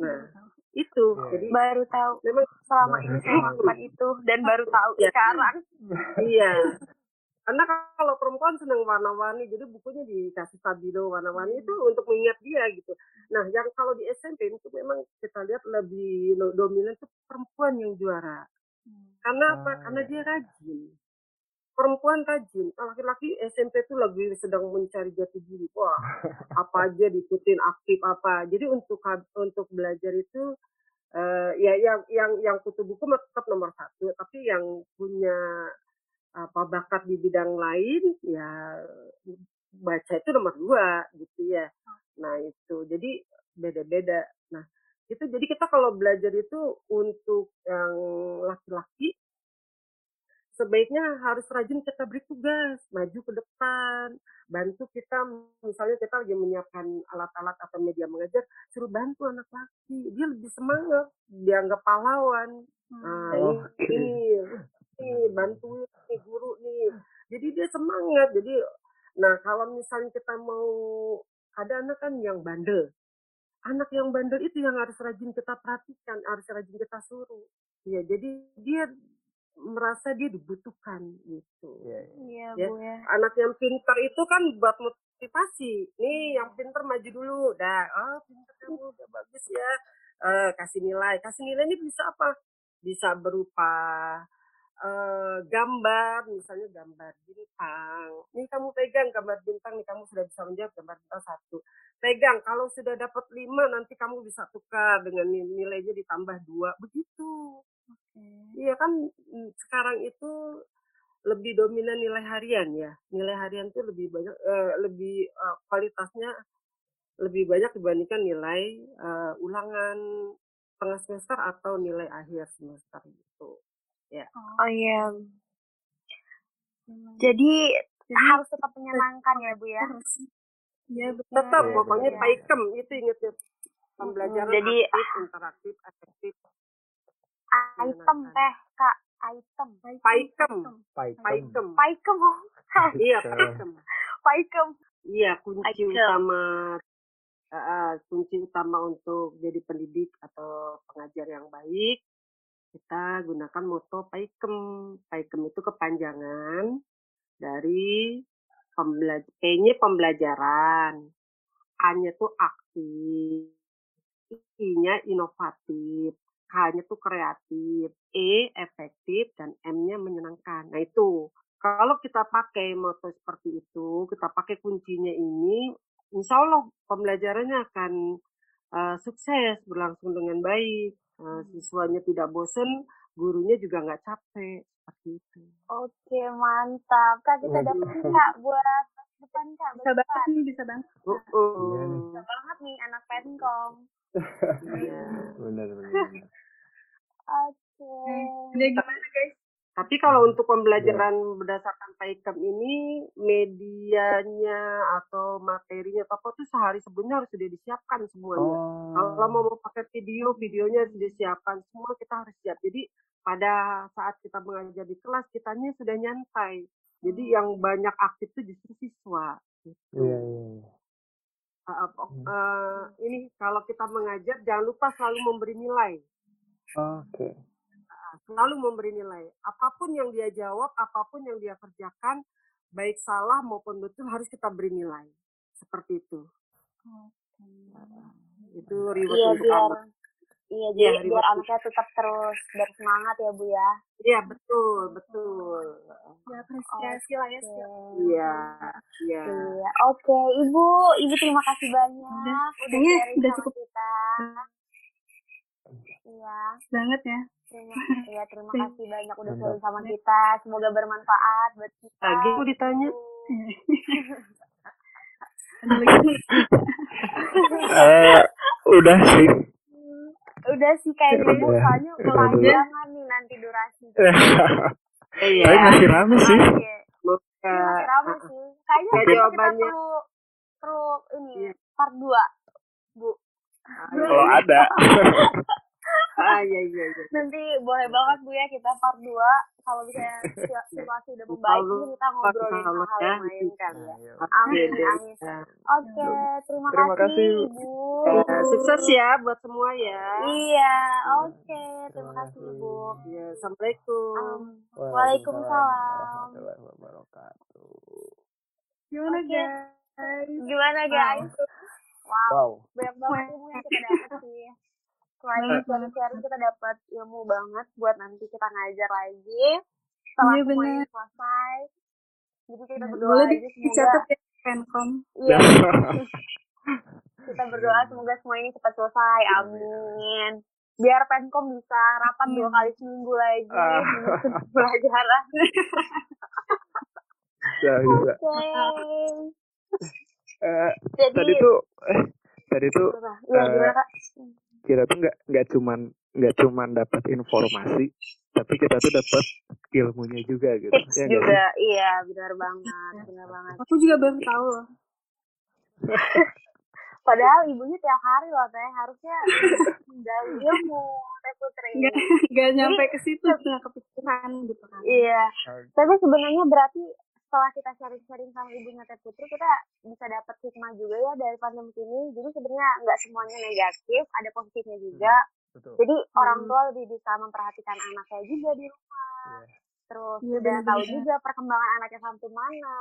[SPEAKER 4] Nah, itu.
[SPEAKER 2] Iya.
[SPEAKER 4] Jadi
[SPEAKER 1] Baru tahu.
[SPEAKER 4] memang
[SPEAKER 1] Selama ini saya melakukan itu dan baru tahu
[SPEAKER 4] Iya.
[SPEAKER 1] sekarang.
[SPEAKER 4] iya. Karena kalau perempuan senang warna-warni, jadi bukunya dikasih stabilo warna-warni itu untuk mengingat dia gitu. Nah, yang kalau di SMP itu memang kita lihat lebih dominan itu perempuan yang juara. Karena apa?
[SPEAKER 2] Ah,
[SPEAKER 4] Karena
[SPEAKER 2] iya.
[SPEAKER 4] dia rajin. Perempuan rajin. Laki-laki SMP itu lagi sedang mencari jati diri. Wah, apa aja diikutin aktif apa. Jadi untuk untuk belajar itu eh, ya yang yang yang kutu buku tetap nomor satu. Tapi yang punya apa bakat di bidang lain ya baca itu nomor dua gitu ya. Nah itu jadi beda-beda. Nah itu jadi kita kalau belajar itu untuk yang laki-laki sebaiknya harus rajin kita beri tugas, maju ke depan, bantu kita misalnya kita lagi menyiapkan alat-alat atau media mengajar, suruh bantu anak laki, dia lebih semangat, dianggap pahlawan. Nah,
[SPEAKER 2] Oh,
[SPEAKER 4] ini, ini bantuin nih guru nih. Jadi dia semangat. Jadi nah kalau misalnya kita mau ada anak kan yang bandel. Anak yang bandel itu yang harus rajin kita perhatikan, harus rajin kita suruh. Ya, jadi dia merasa dia dibutuhkan gitu.
[SPEAKER 2] Iya, iya.
[SPEAKER 1] Iya,
[SPEAKER 4] Ya.
[SPEAKER 1] Bu ya.
[SPEAKER 4] Anak yang pintar itu kan buat motivasi. Nih yang pintar maju dulu. Dah, oh pintar kamu udah bagus ya. Eh, kasih nilai. Kasih nilai ini bisa apa? Bisa berupa eh, gambar, misalnya gambar bintang. Nih kamu pegang gambar bintang, nih kamu sudah bisa menjawab gambar bintang satu. Pegang, kalau sudah dapat lima nanti kamu bisa tukar dengan ni- nilainya ditambah dua. Begitu. Iya kan mm, sekarang itu lebih dominan nilai harian ya. Nilai harian itu lebih banyak, eh, lebih eh, kualitasnya lebih banyak dibandingkan nilai eh, ulangan tengah semester atau nilai akhir semester gitu.
[SPEAKER 1] Oh iya.
[SPEAKER 3] Memang.
[SPEAKER 1] Jadi
[SPEAKER 3] Jadi
[SPEAKER 1] harus tetap menyenangkan ya, Bu ya.
[SPEAKER 3] Iya betul.
[SPEAKER 4] Tetap
[SPEAKER 2] Iya,
[SPEAKER 4] pokoknya
[SPEAKER 1] benar.
[SPEAKER 4] paikem itu inget ya. Pembelajaran
[SPEAKER 1] Jadi-
[SPEAKER 4] aktif, interaktif, efektif.
[SPEAKER 1] Item teh, Kak. Item.
[SPEAKER 4] Paikem,
[SPEAKER 2] Paikem.
[SPEAKER 4] paikem.
[SPEAKER 1] Paikem.
[SPEAKER 4] Iya, paikem.
[SPEAKER 1] Paikem.
[SPEAKER 4] Iya, kunci utama eh, kunci utama untuk jadi pendidik atau pengajar yang baik kita gunakan moto PAIKEM. PAIKEM itu kepanjangan dari pembelajar P-nya pembelajaran, A-nya tuh aktif, I-nya inovatif, K-nya tuh kreatif, E efektif dan M-nya menyenangkan. Nah itu kalau kita pakai moto seperti itu, kita pakai kuncinya ini, insya Allah pembelajarannya akan uh, sukses, berlangsung dengan baik. Uh, siswanya tidak bosen, gurunya juga nggak capek. Seperti itu.
[SPEAKER 1] Oke, mantap. Kak, kita dapat Kak, buat depan, Kak.
[SPEAKER 3] Bisa banget nih, bisa banget.
[SPEAKER 4] Uh,
[SPEAKER 2] nih.
[SPEAKER 1] Bisa banget nih, anak penkom.
[SPEAKER 4] iya.
[SPEAKER 2] Benar, benar.
[SPEAKER 1] Oke.
[SPEAKER 3] Jadi gimana guys?
[SPEAKER 4] Tapi kalau untuk pembelajaran berdasarkan PAIKEM ini, medianya atau materinya atau apa tuh sehari sebelumnya harus sudah disiapkan semuanya.
[SPEAKER 2] Oh.
[SPEAKER 4] Kalau mau mau pakai video, videonya harus disiapkan. Semua kita harus siap. Jadi pada saat kita mengajar di kelas, kitanya sudah nyantai. Jadi yang banyak aktif itu justru siswa. Gitu.
[SPEAKER 2] Iya, iya. iya.
[SPEAKER 4] Uh, uh, uh, ini kalau kita mengajar, jangan lupa selalu memberi nilai.
[SPEAKER 2] Oke.
[SPEAKER 4] Selalu memberi nilai. Apa pun yang dia jawab, apa pun yang dia kerjakan, baik salah maupun betul harus kita beri nilai. Seperti itu. Itu reward
[SPEAKER 1] Iya,
[SPEAKER 4] untuk
[SPEAKER 1] biar
[SPEAKER 4] anak.
[SPEAKER 1] Iya,
[SPEAKER 4] Iya,
[SPEAKER 1] jadi biar
[SPEAKER 4] reward.
[SPEAKER 1] anaknya tetap terus bersemangat ya, Bu ya.
[SPEAKER 4] Iya, betul, betul.
[SPEAKER 3] Ya apresiasi lah ya.
[SPEAKER 4] Iya, iya.
[SPEAKER 1] Iya, oke Ibu, Ibu terima kasih banyak
[SPEAKER 3] Udah,
[SPEAKER 1] udah sharing
[SPEAKER 3] udah cukup.
[SPEAKER 1] kita. Iya,
[SPEAKER 3] banget ya.
[SPEAKER 1] Terima, iya, terima
[SPEAKER 3] Iya.
[SPEAKER 1] kasih banyak udah
[SPEAKER 2] Mantap.
[SPEAKER 1] sharing sama kita. Semoga bermanfaat buat kita.
[SPEAKER 4] Lagi mau ditanya?
[SPEAKER 2] Eh, udah sih.
[SPEAKER 1] Udah sih kayaknya Bu, soalnya kepanjangan nih nanti durasi.
[SPEAKER 4] Iya.
[SPEAKER 2] Tapi masih rame sih.
[SPEAKER 1] Masih ramai sih. Kayaknya
[SPEAKER 4] Ya,
[SPEAKER 1] kita,
[SPEAKER 4] jawabannya.
[SPEAKER 1] perlu perlu ini
[SPEAKER 4] Iya.
[SPEAKER 1] part 2. Bu.
[SPEAKER 2] Kalau ada.
[SPEAKER 4] Ah, iya, iya, iya.
[SPEAKER 1] Nanti boleh banget Bu ya kita part 2 kalau misalnya situ- situasi udah membaik
[SPEAKER 4] Kalau
[SPEAKER 1] kita ngobrolin hal-hal
[SPEAKER 4] ya,
[SPEAKER 1] yang lain kali ya. Amin,
[SPEAKER 4] deh.
[SPEAKER 1] amin. Oke, terima,
[SPEAKER 2] Terima kasih.
[SPEAKER 1] kasih Bu.
[SPEAKER 4] Ya, sukses ya buat semua ya.
[SPEAKER 1] Iya, oke. Terima
[SPEAKER 2] Terima
[SPEAKER 1] kasih. Bu.
[SPEAKER 4] Ya, assalamualaikum.
[SPEAKER 1] Um, Waalaikumsalam.
[SPEAKER 2] warahmatullahi wabarakatuh.
[SPEAKER 3] Gimana
[SPEAKER 1] Oke.
[SPEAKER 3] guys?
[SPEAKER 1] Gimana guys? Wow,
[SPEAKER 2] Wow.
[SPEAKER 1] banyak banget ilmu yang kita dapat sih. Selain
[SPEAKER 3] Banget
[SPEAKER 1] dari sharing kita dapat ilmu banget buat nanti kita ngajar lagi setelah
[SPEAKER 3] Iya,
[SPEAKER 1] semuanya selesai. Jadi kita berdoa
[SPEAKER 3] Boleh
[SPEAKER 1] aja semoga
[SPEAKER 3] dicatat ya Penkom.
[SPEAKER 1] iya kita berdoa semoga semua ini cepat selesai. Amin. Biar Penkom bisa rapat dua kali seminggu lagi
[SPEAKER 2] Ah.
[SPEAKER 1] untuk pelajaran.
[SPEAKER 2] bisa bisa.
[SPEAKER 1] Oke.
[SPEAKER 2] Eh,
[SPEAKER 1] Jadi
[SPEAKER 2] tadi tuh eh tadi tuh?
[SPEAKER 1] Iya,
[SPEAKER 2] eh,
[SPEAKER 1] gimana Kak?
[SPEAKER 2] Kita tuh nggak nggak cuman nggak cuman dapat informasi tapi kita tuh dapat ilmunya juga gitu
[SPEAKER 1] Tips
[SPEAKER 2] ya
[SPEAKER 1] juga, iya benar banget, benar banget.
[SPEAKER 3] Aku juga baru tahu loh.
[SPEAKER 1] Padahal ibunya tiap hari loh teh harusnya dari ilmu teh putri.
[SPEAKER 3] Nggak nyampe ke situ, nggak kepikiran gitu kan.
[SPEAKER 1] Iya. Tapi sebenarnya berarti setelah kita sharing-sharing sama ibunya teh putri kita bisa dapat hikmah juga ya dari pandemi ini. Jadi sebenarnya nggak semuanya negatif, ada positifnya juga.
[SPEAKER 2] betul
[SPEAKER 1] Jadi orang
[SPEAKER 3] Hmm.
[SPEAKER 1] tua lebih bisa memperhatikan anaknya juga di rumah.
[SPEAKER 2] Iya.
[SPEAKER 1] Terus
[SPEAKER 3] Iya,
[SPEAKER 1] udah tahu juga perkembangan anaknya sampai mana.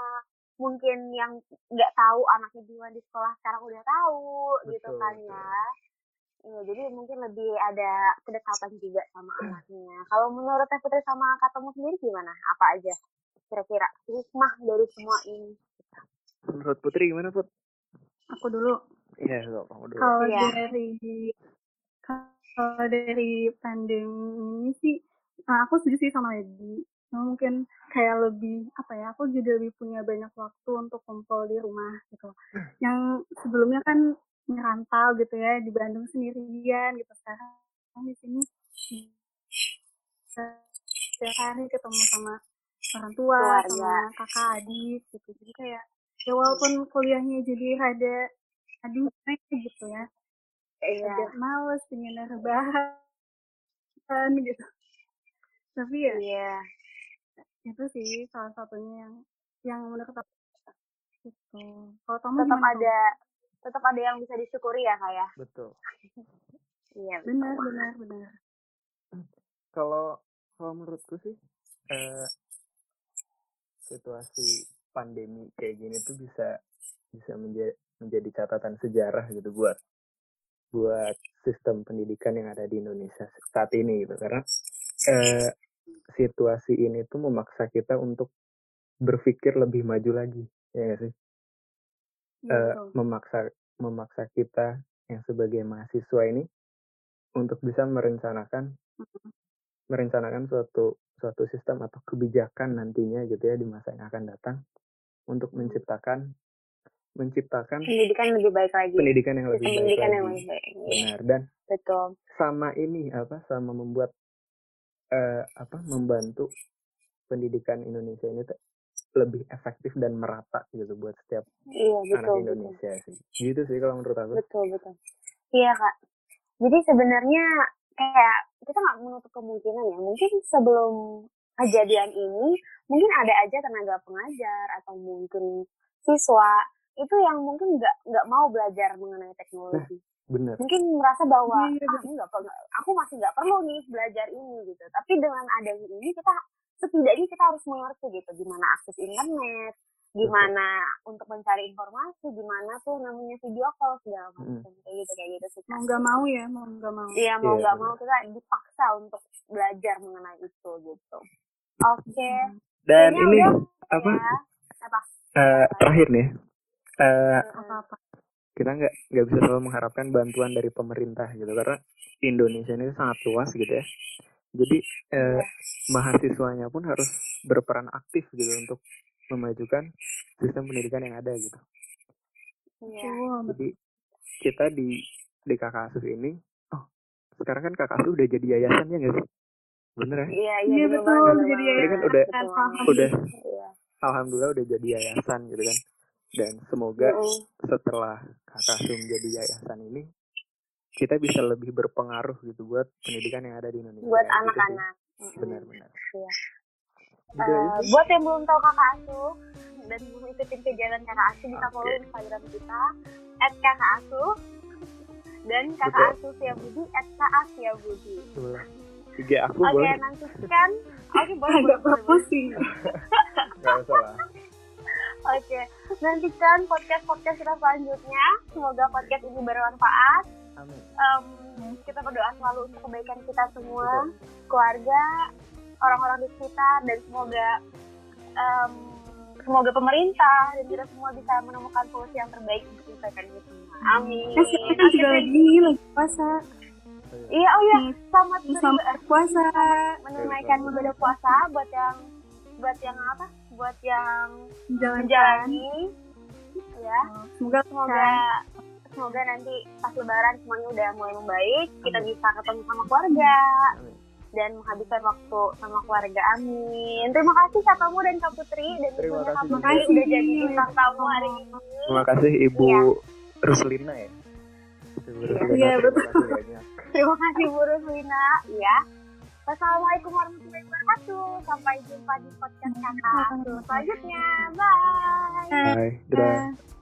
[SPEAKER 1] Mungkin yang nggak tahu anaknya gimana di sekolah sekarang udah tahu gitu
[SPEAKER 2] Betul,
[SPEAKER 1] kan
[SPEAKER 2] betul.
[SPEAKER 1] ya. Iya, jadi mungkin lebih ada kedekatan juga sama anaknya. Kalau menurut Teh Putri sama Katamu sendiri gimana? Apa aja kira-kira hikmah dari semua ini?
[SPEAKER 2] menurut Putri gimana Put?
[SPEAKER 3] Aku dulu.
[SPEAKER 2] Iya kok kamu dulu
[SPEAKER 3] Kalau
[SPEAKER 1] Iya.
[SPEAKER 3] dari kalau dari pandemi ini sih, nah, aku setuju sih sama Edi. Nah, mungkin kayak lebih apa ya? Aku juga lebih punya banyak waktu untuk kumpul di rumah gitu. Yang sebelumnya kan ngerantau gitu ya di Bandung sendirian gitu. Sekarang di sini setiap hari ketemu sama orang tua,
[SPEAKER 1] Keluarga.
[SPEAKER 3] sama kakak adik gitu. Jadi kayak ya walaupun kuliahnya jadi rada aduh gitu ya
[SPEAKER 1] Iya.
[SPEAKER 3] agak males pengen rebahan gitu tapi ya
[SPEAKER 1] Iya.
[SPEAKER 3] itu sih salah satunya yang yang menurut aku gitu kalau kamu
[SPEAKER 1] Tetap
[SPEAKER 3] gimana
[SPEAKER 1] ada tetap ada yang bisa disyukuri ya, Kak ya?
[SPEAKER 2] betul
[SPEAKER 1] Iya.
[SPEAKER 3] benar benar benar
[SPEAKER 2] kalau kalau menurutku sih eh, situasi pandemi kayak gini tuh bisa bisa menjadi menjadi catatan sejarah gitu buat buat sistem pendidikan yang ada di Indonesia saat ini gitu. Karena eh, situasi ini tuh memaksa kita untuk berpikir lebih maju lagi ya nggak sih?
[SPEAKER 3] Iya,
[SPEAKER 2] Eh, memaksa memaksa kita yang sebagai mahasiswa ini untuk bisa merencanakan merencanakan suatu suatu sistem atau kebijakan nantinya gitu ya di masa yang akan datang untuk menciptakan menciptakan
[SPEAKER 1] Pendidikan yang lebih baik lagi.
[SPEAKER 2] pendidikan yang lebih
[SPEAKER 1] Sistem
[SPEAKER 2] baik
[SPEAKER 1] pendidikan yang
[SPEAKER 2] lagi
[SPEAKER 1] lebih baik. Iya.
[SPEAKER 2] benar dan
[SPEAKER 1] Betul.
[SPEAKER 2] sama ini apa sama membuat eh, apa membantu pendidikan Indonesia ini tuh lebih efektif dan merata gitu buat setiap
[SPEAKER 1] Iya,
[SPEAKER 2] anak
[SPEAKER 1] betul. betul.
[SPEAKER 2] Indonesia sih gitu sih kalau menurut aku
[SPEAKER 1] Betul, betul. Iya, Kak. Jadi sebenarnya kayak kita nggak menutup kemungkinan ya. Mungkin sebelum kejadian ini, mungkin ada aja tenaga pengajar atau mungkin siswa itu yang mungkin nggak nggak mau belajar mengenai teknologi.
[SPEAKER 2] bener
[SPEAKER 1] Mungkin merasa bahwa
[SPEAKER 3] Iya, iya,
[SPEAKER 1] ah, ini nggak perlu, aku masih nggak perlu nih belajar ini gitu. Tapi dengan adanya ini kita setidaknya kita harus mengerti gitu gimana akses internet, gimana untuk mencari informasi, gimana tuh namanya video call segala macam kayak gitu kayak gitu sih.
[SPEAKER 3] Mau nggak mau ya mau nggak mau
[SPEAKER 1] Iya mau
[SPEAKER 2] Iya,
[SPEAKER 1] nggak
[SPEAKER 2] benar.
[SPEAKER 1] mau kita dipaksa untuk belajar mengenai itu gitu. Oke.
[SPEAKER 2] dan
[SPEAKER 1] Kayaknya
[SPEAKER 2] ini
[SPEAKER 1] udah
[SPEAKER 2] apa
[SPEAKER 1] ya. Apa?
[SPEAKER 2] eh, terakhir nih eh,
[SPEAKER 3] apa apa
[SPEAKER 2] kita nggak nggak bisa selalu mengharapkan bantuan dari pemerintah gitu karena Indonesia ini sangat luas gitu ya jadi eh, mahasiswanya pun harus berperan aktif gitu untuk memajukan sistem pendidikan yang ada gitu
[SPEAKER 1] Iya.
[SPEAKER 3] Wow,
[SPEAKER 2] jadi kita di di KKASUS ini oh sekarang kan KKASUS udah jadi yayasan ya nggak sih bener ya
[SPEAKER 1] Iya,
[SPEAKER 3] Iya,
[SPEAKER 1] iya
[SPEAKER 3] betul,
[SPEAKER 1] betul,
[SPEAKER 3] jadi
[SPEAKER 1] banget.
[SPEAKER 2] Ini kan udah-
[SPEAKER 1] Betul
[SPEAKER 2] udah
[SPEAKER 1] Iya.
[SPEAKER 2] alhamdulillah udah jadi yayasan gitu kan dan semoga setelah KKASUS menjadi yayasan ini kita bisa lebih berpengaruh gitu buat pendidikan yang ada di Indonesia.
[SPEAKER 1] buat
[SPEAKER 2] gitu
[SPEAKER 1] anak-anak. Mm-mm.
[SPEAKER 2] Benar-benar.
[SPEAKER 1] Iya.
[SPEAKER 2] Sih.
[SPEAKER 1] buat yang belum tahu kakak asuh dan belum ikutin kegiatan kakak asuh bisa
[SPEAKER 2] Oke.
[SPEAKER 1] follow instagram kita kakak asuh dan kakak
[SPEAKER 2] Betul.
[SPEAKER 1] asuh Sia Budi Sia Budi
[SPEAKER 2] Boleh. Tiga aku
[SPEAKER 1] oke
[SPEAKER 2] boleh.
[SPEAKER 1] nantikan oke boleh
[SPEAKER 3] agak
[SPEAKER 1] boleh, boleh.
[SPEAKER 3] pusing
[SPEAKER 2] Gak masalah.
[SPEAKER 1] oke nantikan podcast podcast kita selanjutnya semoga podcast ini bermanfaat
[SPEAKER 2] Amin.
[SPEAKER 1] Em, kita berdoa selalu untuk kebaikan kita semua keluarga orang-orang di sekitar dan semoga em, semoga pemerintah dan kita semua bisa menemukan solusi yang terbaik untuk kita semua. Amin.
[SPEAKER 3] Kan
[SPEAKER 1] Oke,
[SPEAKER 3] juga lagi lagi puasa.
[SPEAKER 1] Iya oh iya. Selamat
[SPEAKER 3] selamat berpuasa.
[SPEAKER 1] menunaikan ibadah puasa buat yang buat yang apa? Buat yang menjalani. Ya
[SPEAKER 3] semoga
[SPEAKER 1] semoga semoga nanti pas lebaran semuanya udah mulai membaik kita bisa ketemu sama keluarga.
[SPEAKER 2] Amin.
[SPEAKER 1] Dan menghabiskan waktu sama keluarga amin terima kasih kak kamu dan kak Putri dan
[SPEAKER 2] Terima kasih
[SPEAKER 1] kak. Putri udah jadi bintang tamu hari ini
[SPEAKER 2] Terima kasih Ibu
[SPEAKER 1] Iya.
[SPEAKER 2] Ruslina ya. Ibu Ruslina,
[SPEAKER 3] Iya,
[SPEAKER 2] terima
[SPEAKER 3] betul.
[SPEAKER 1] terima kasih Bu Ruslina ya Wassalamualaikum warahmatullahi wabarakatuh sampai jumpa di podcast kakak selanjutnya bye
[SPEAKER 2] Bye.
[SPEAKER 3] Dadah.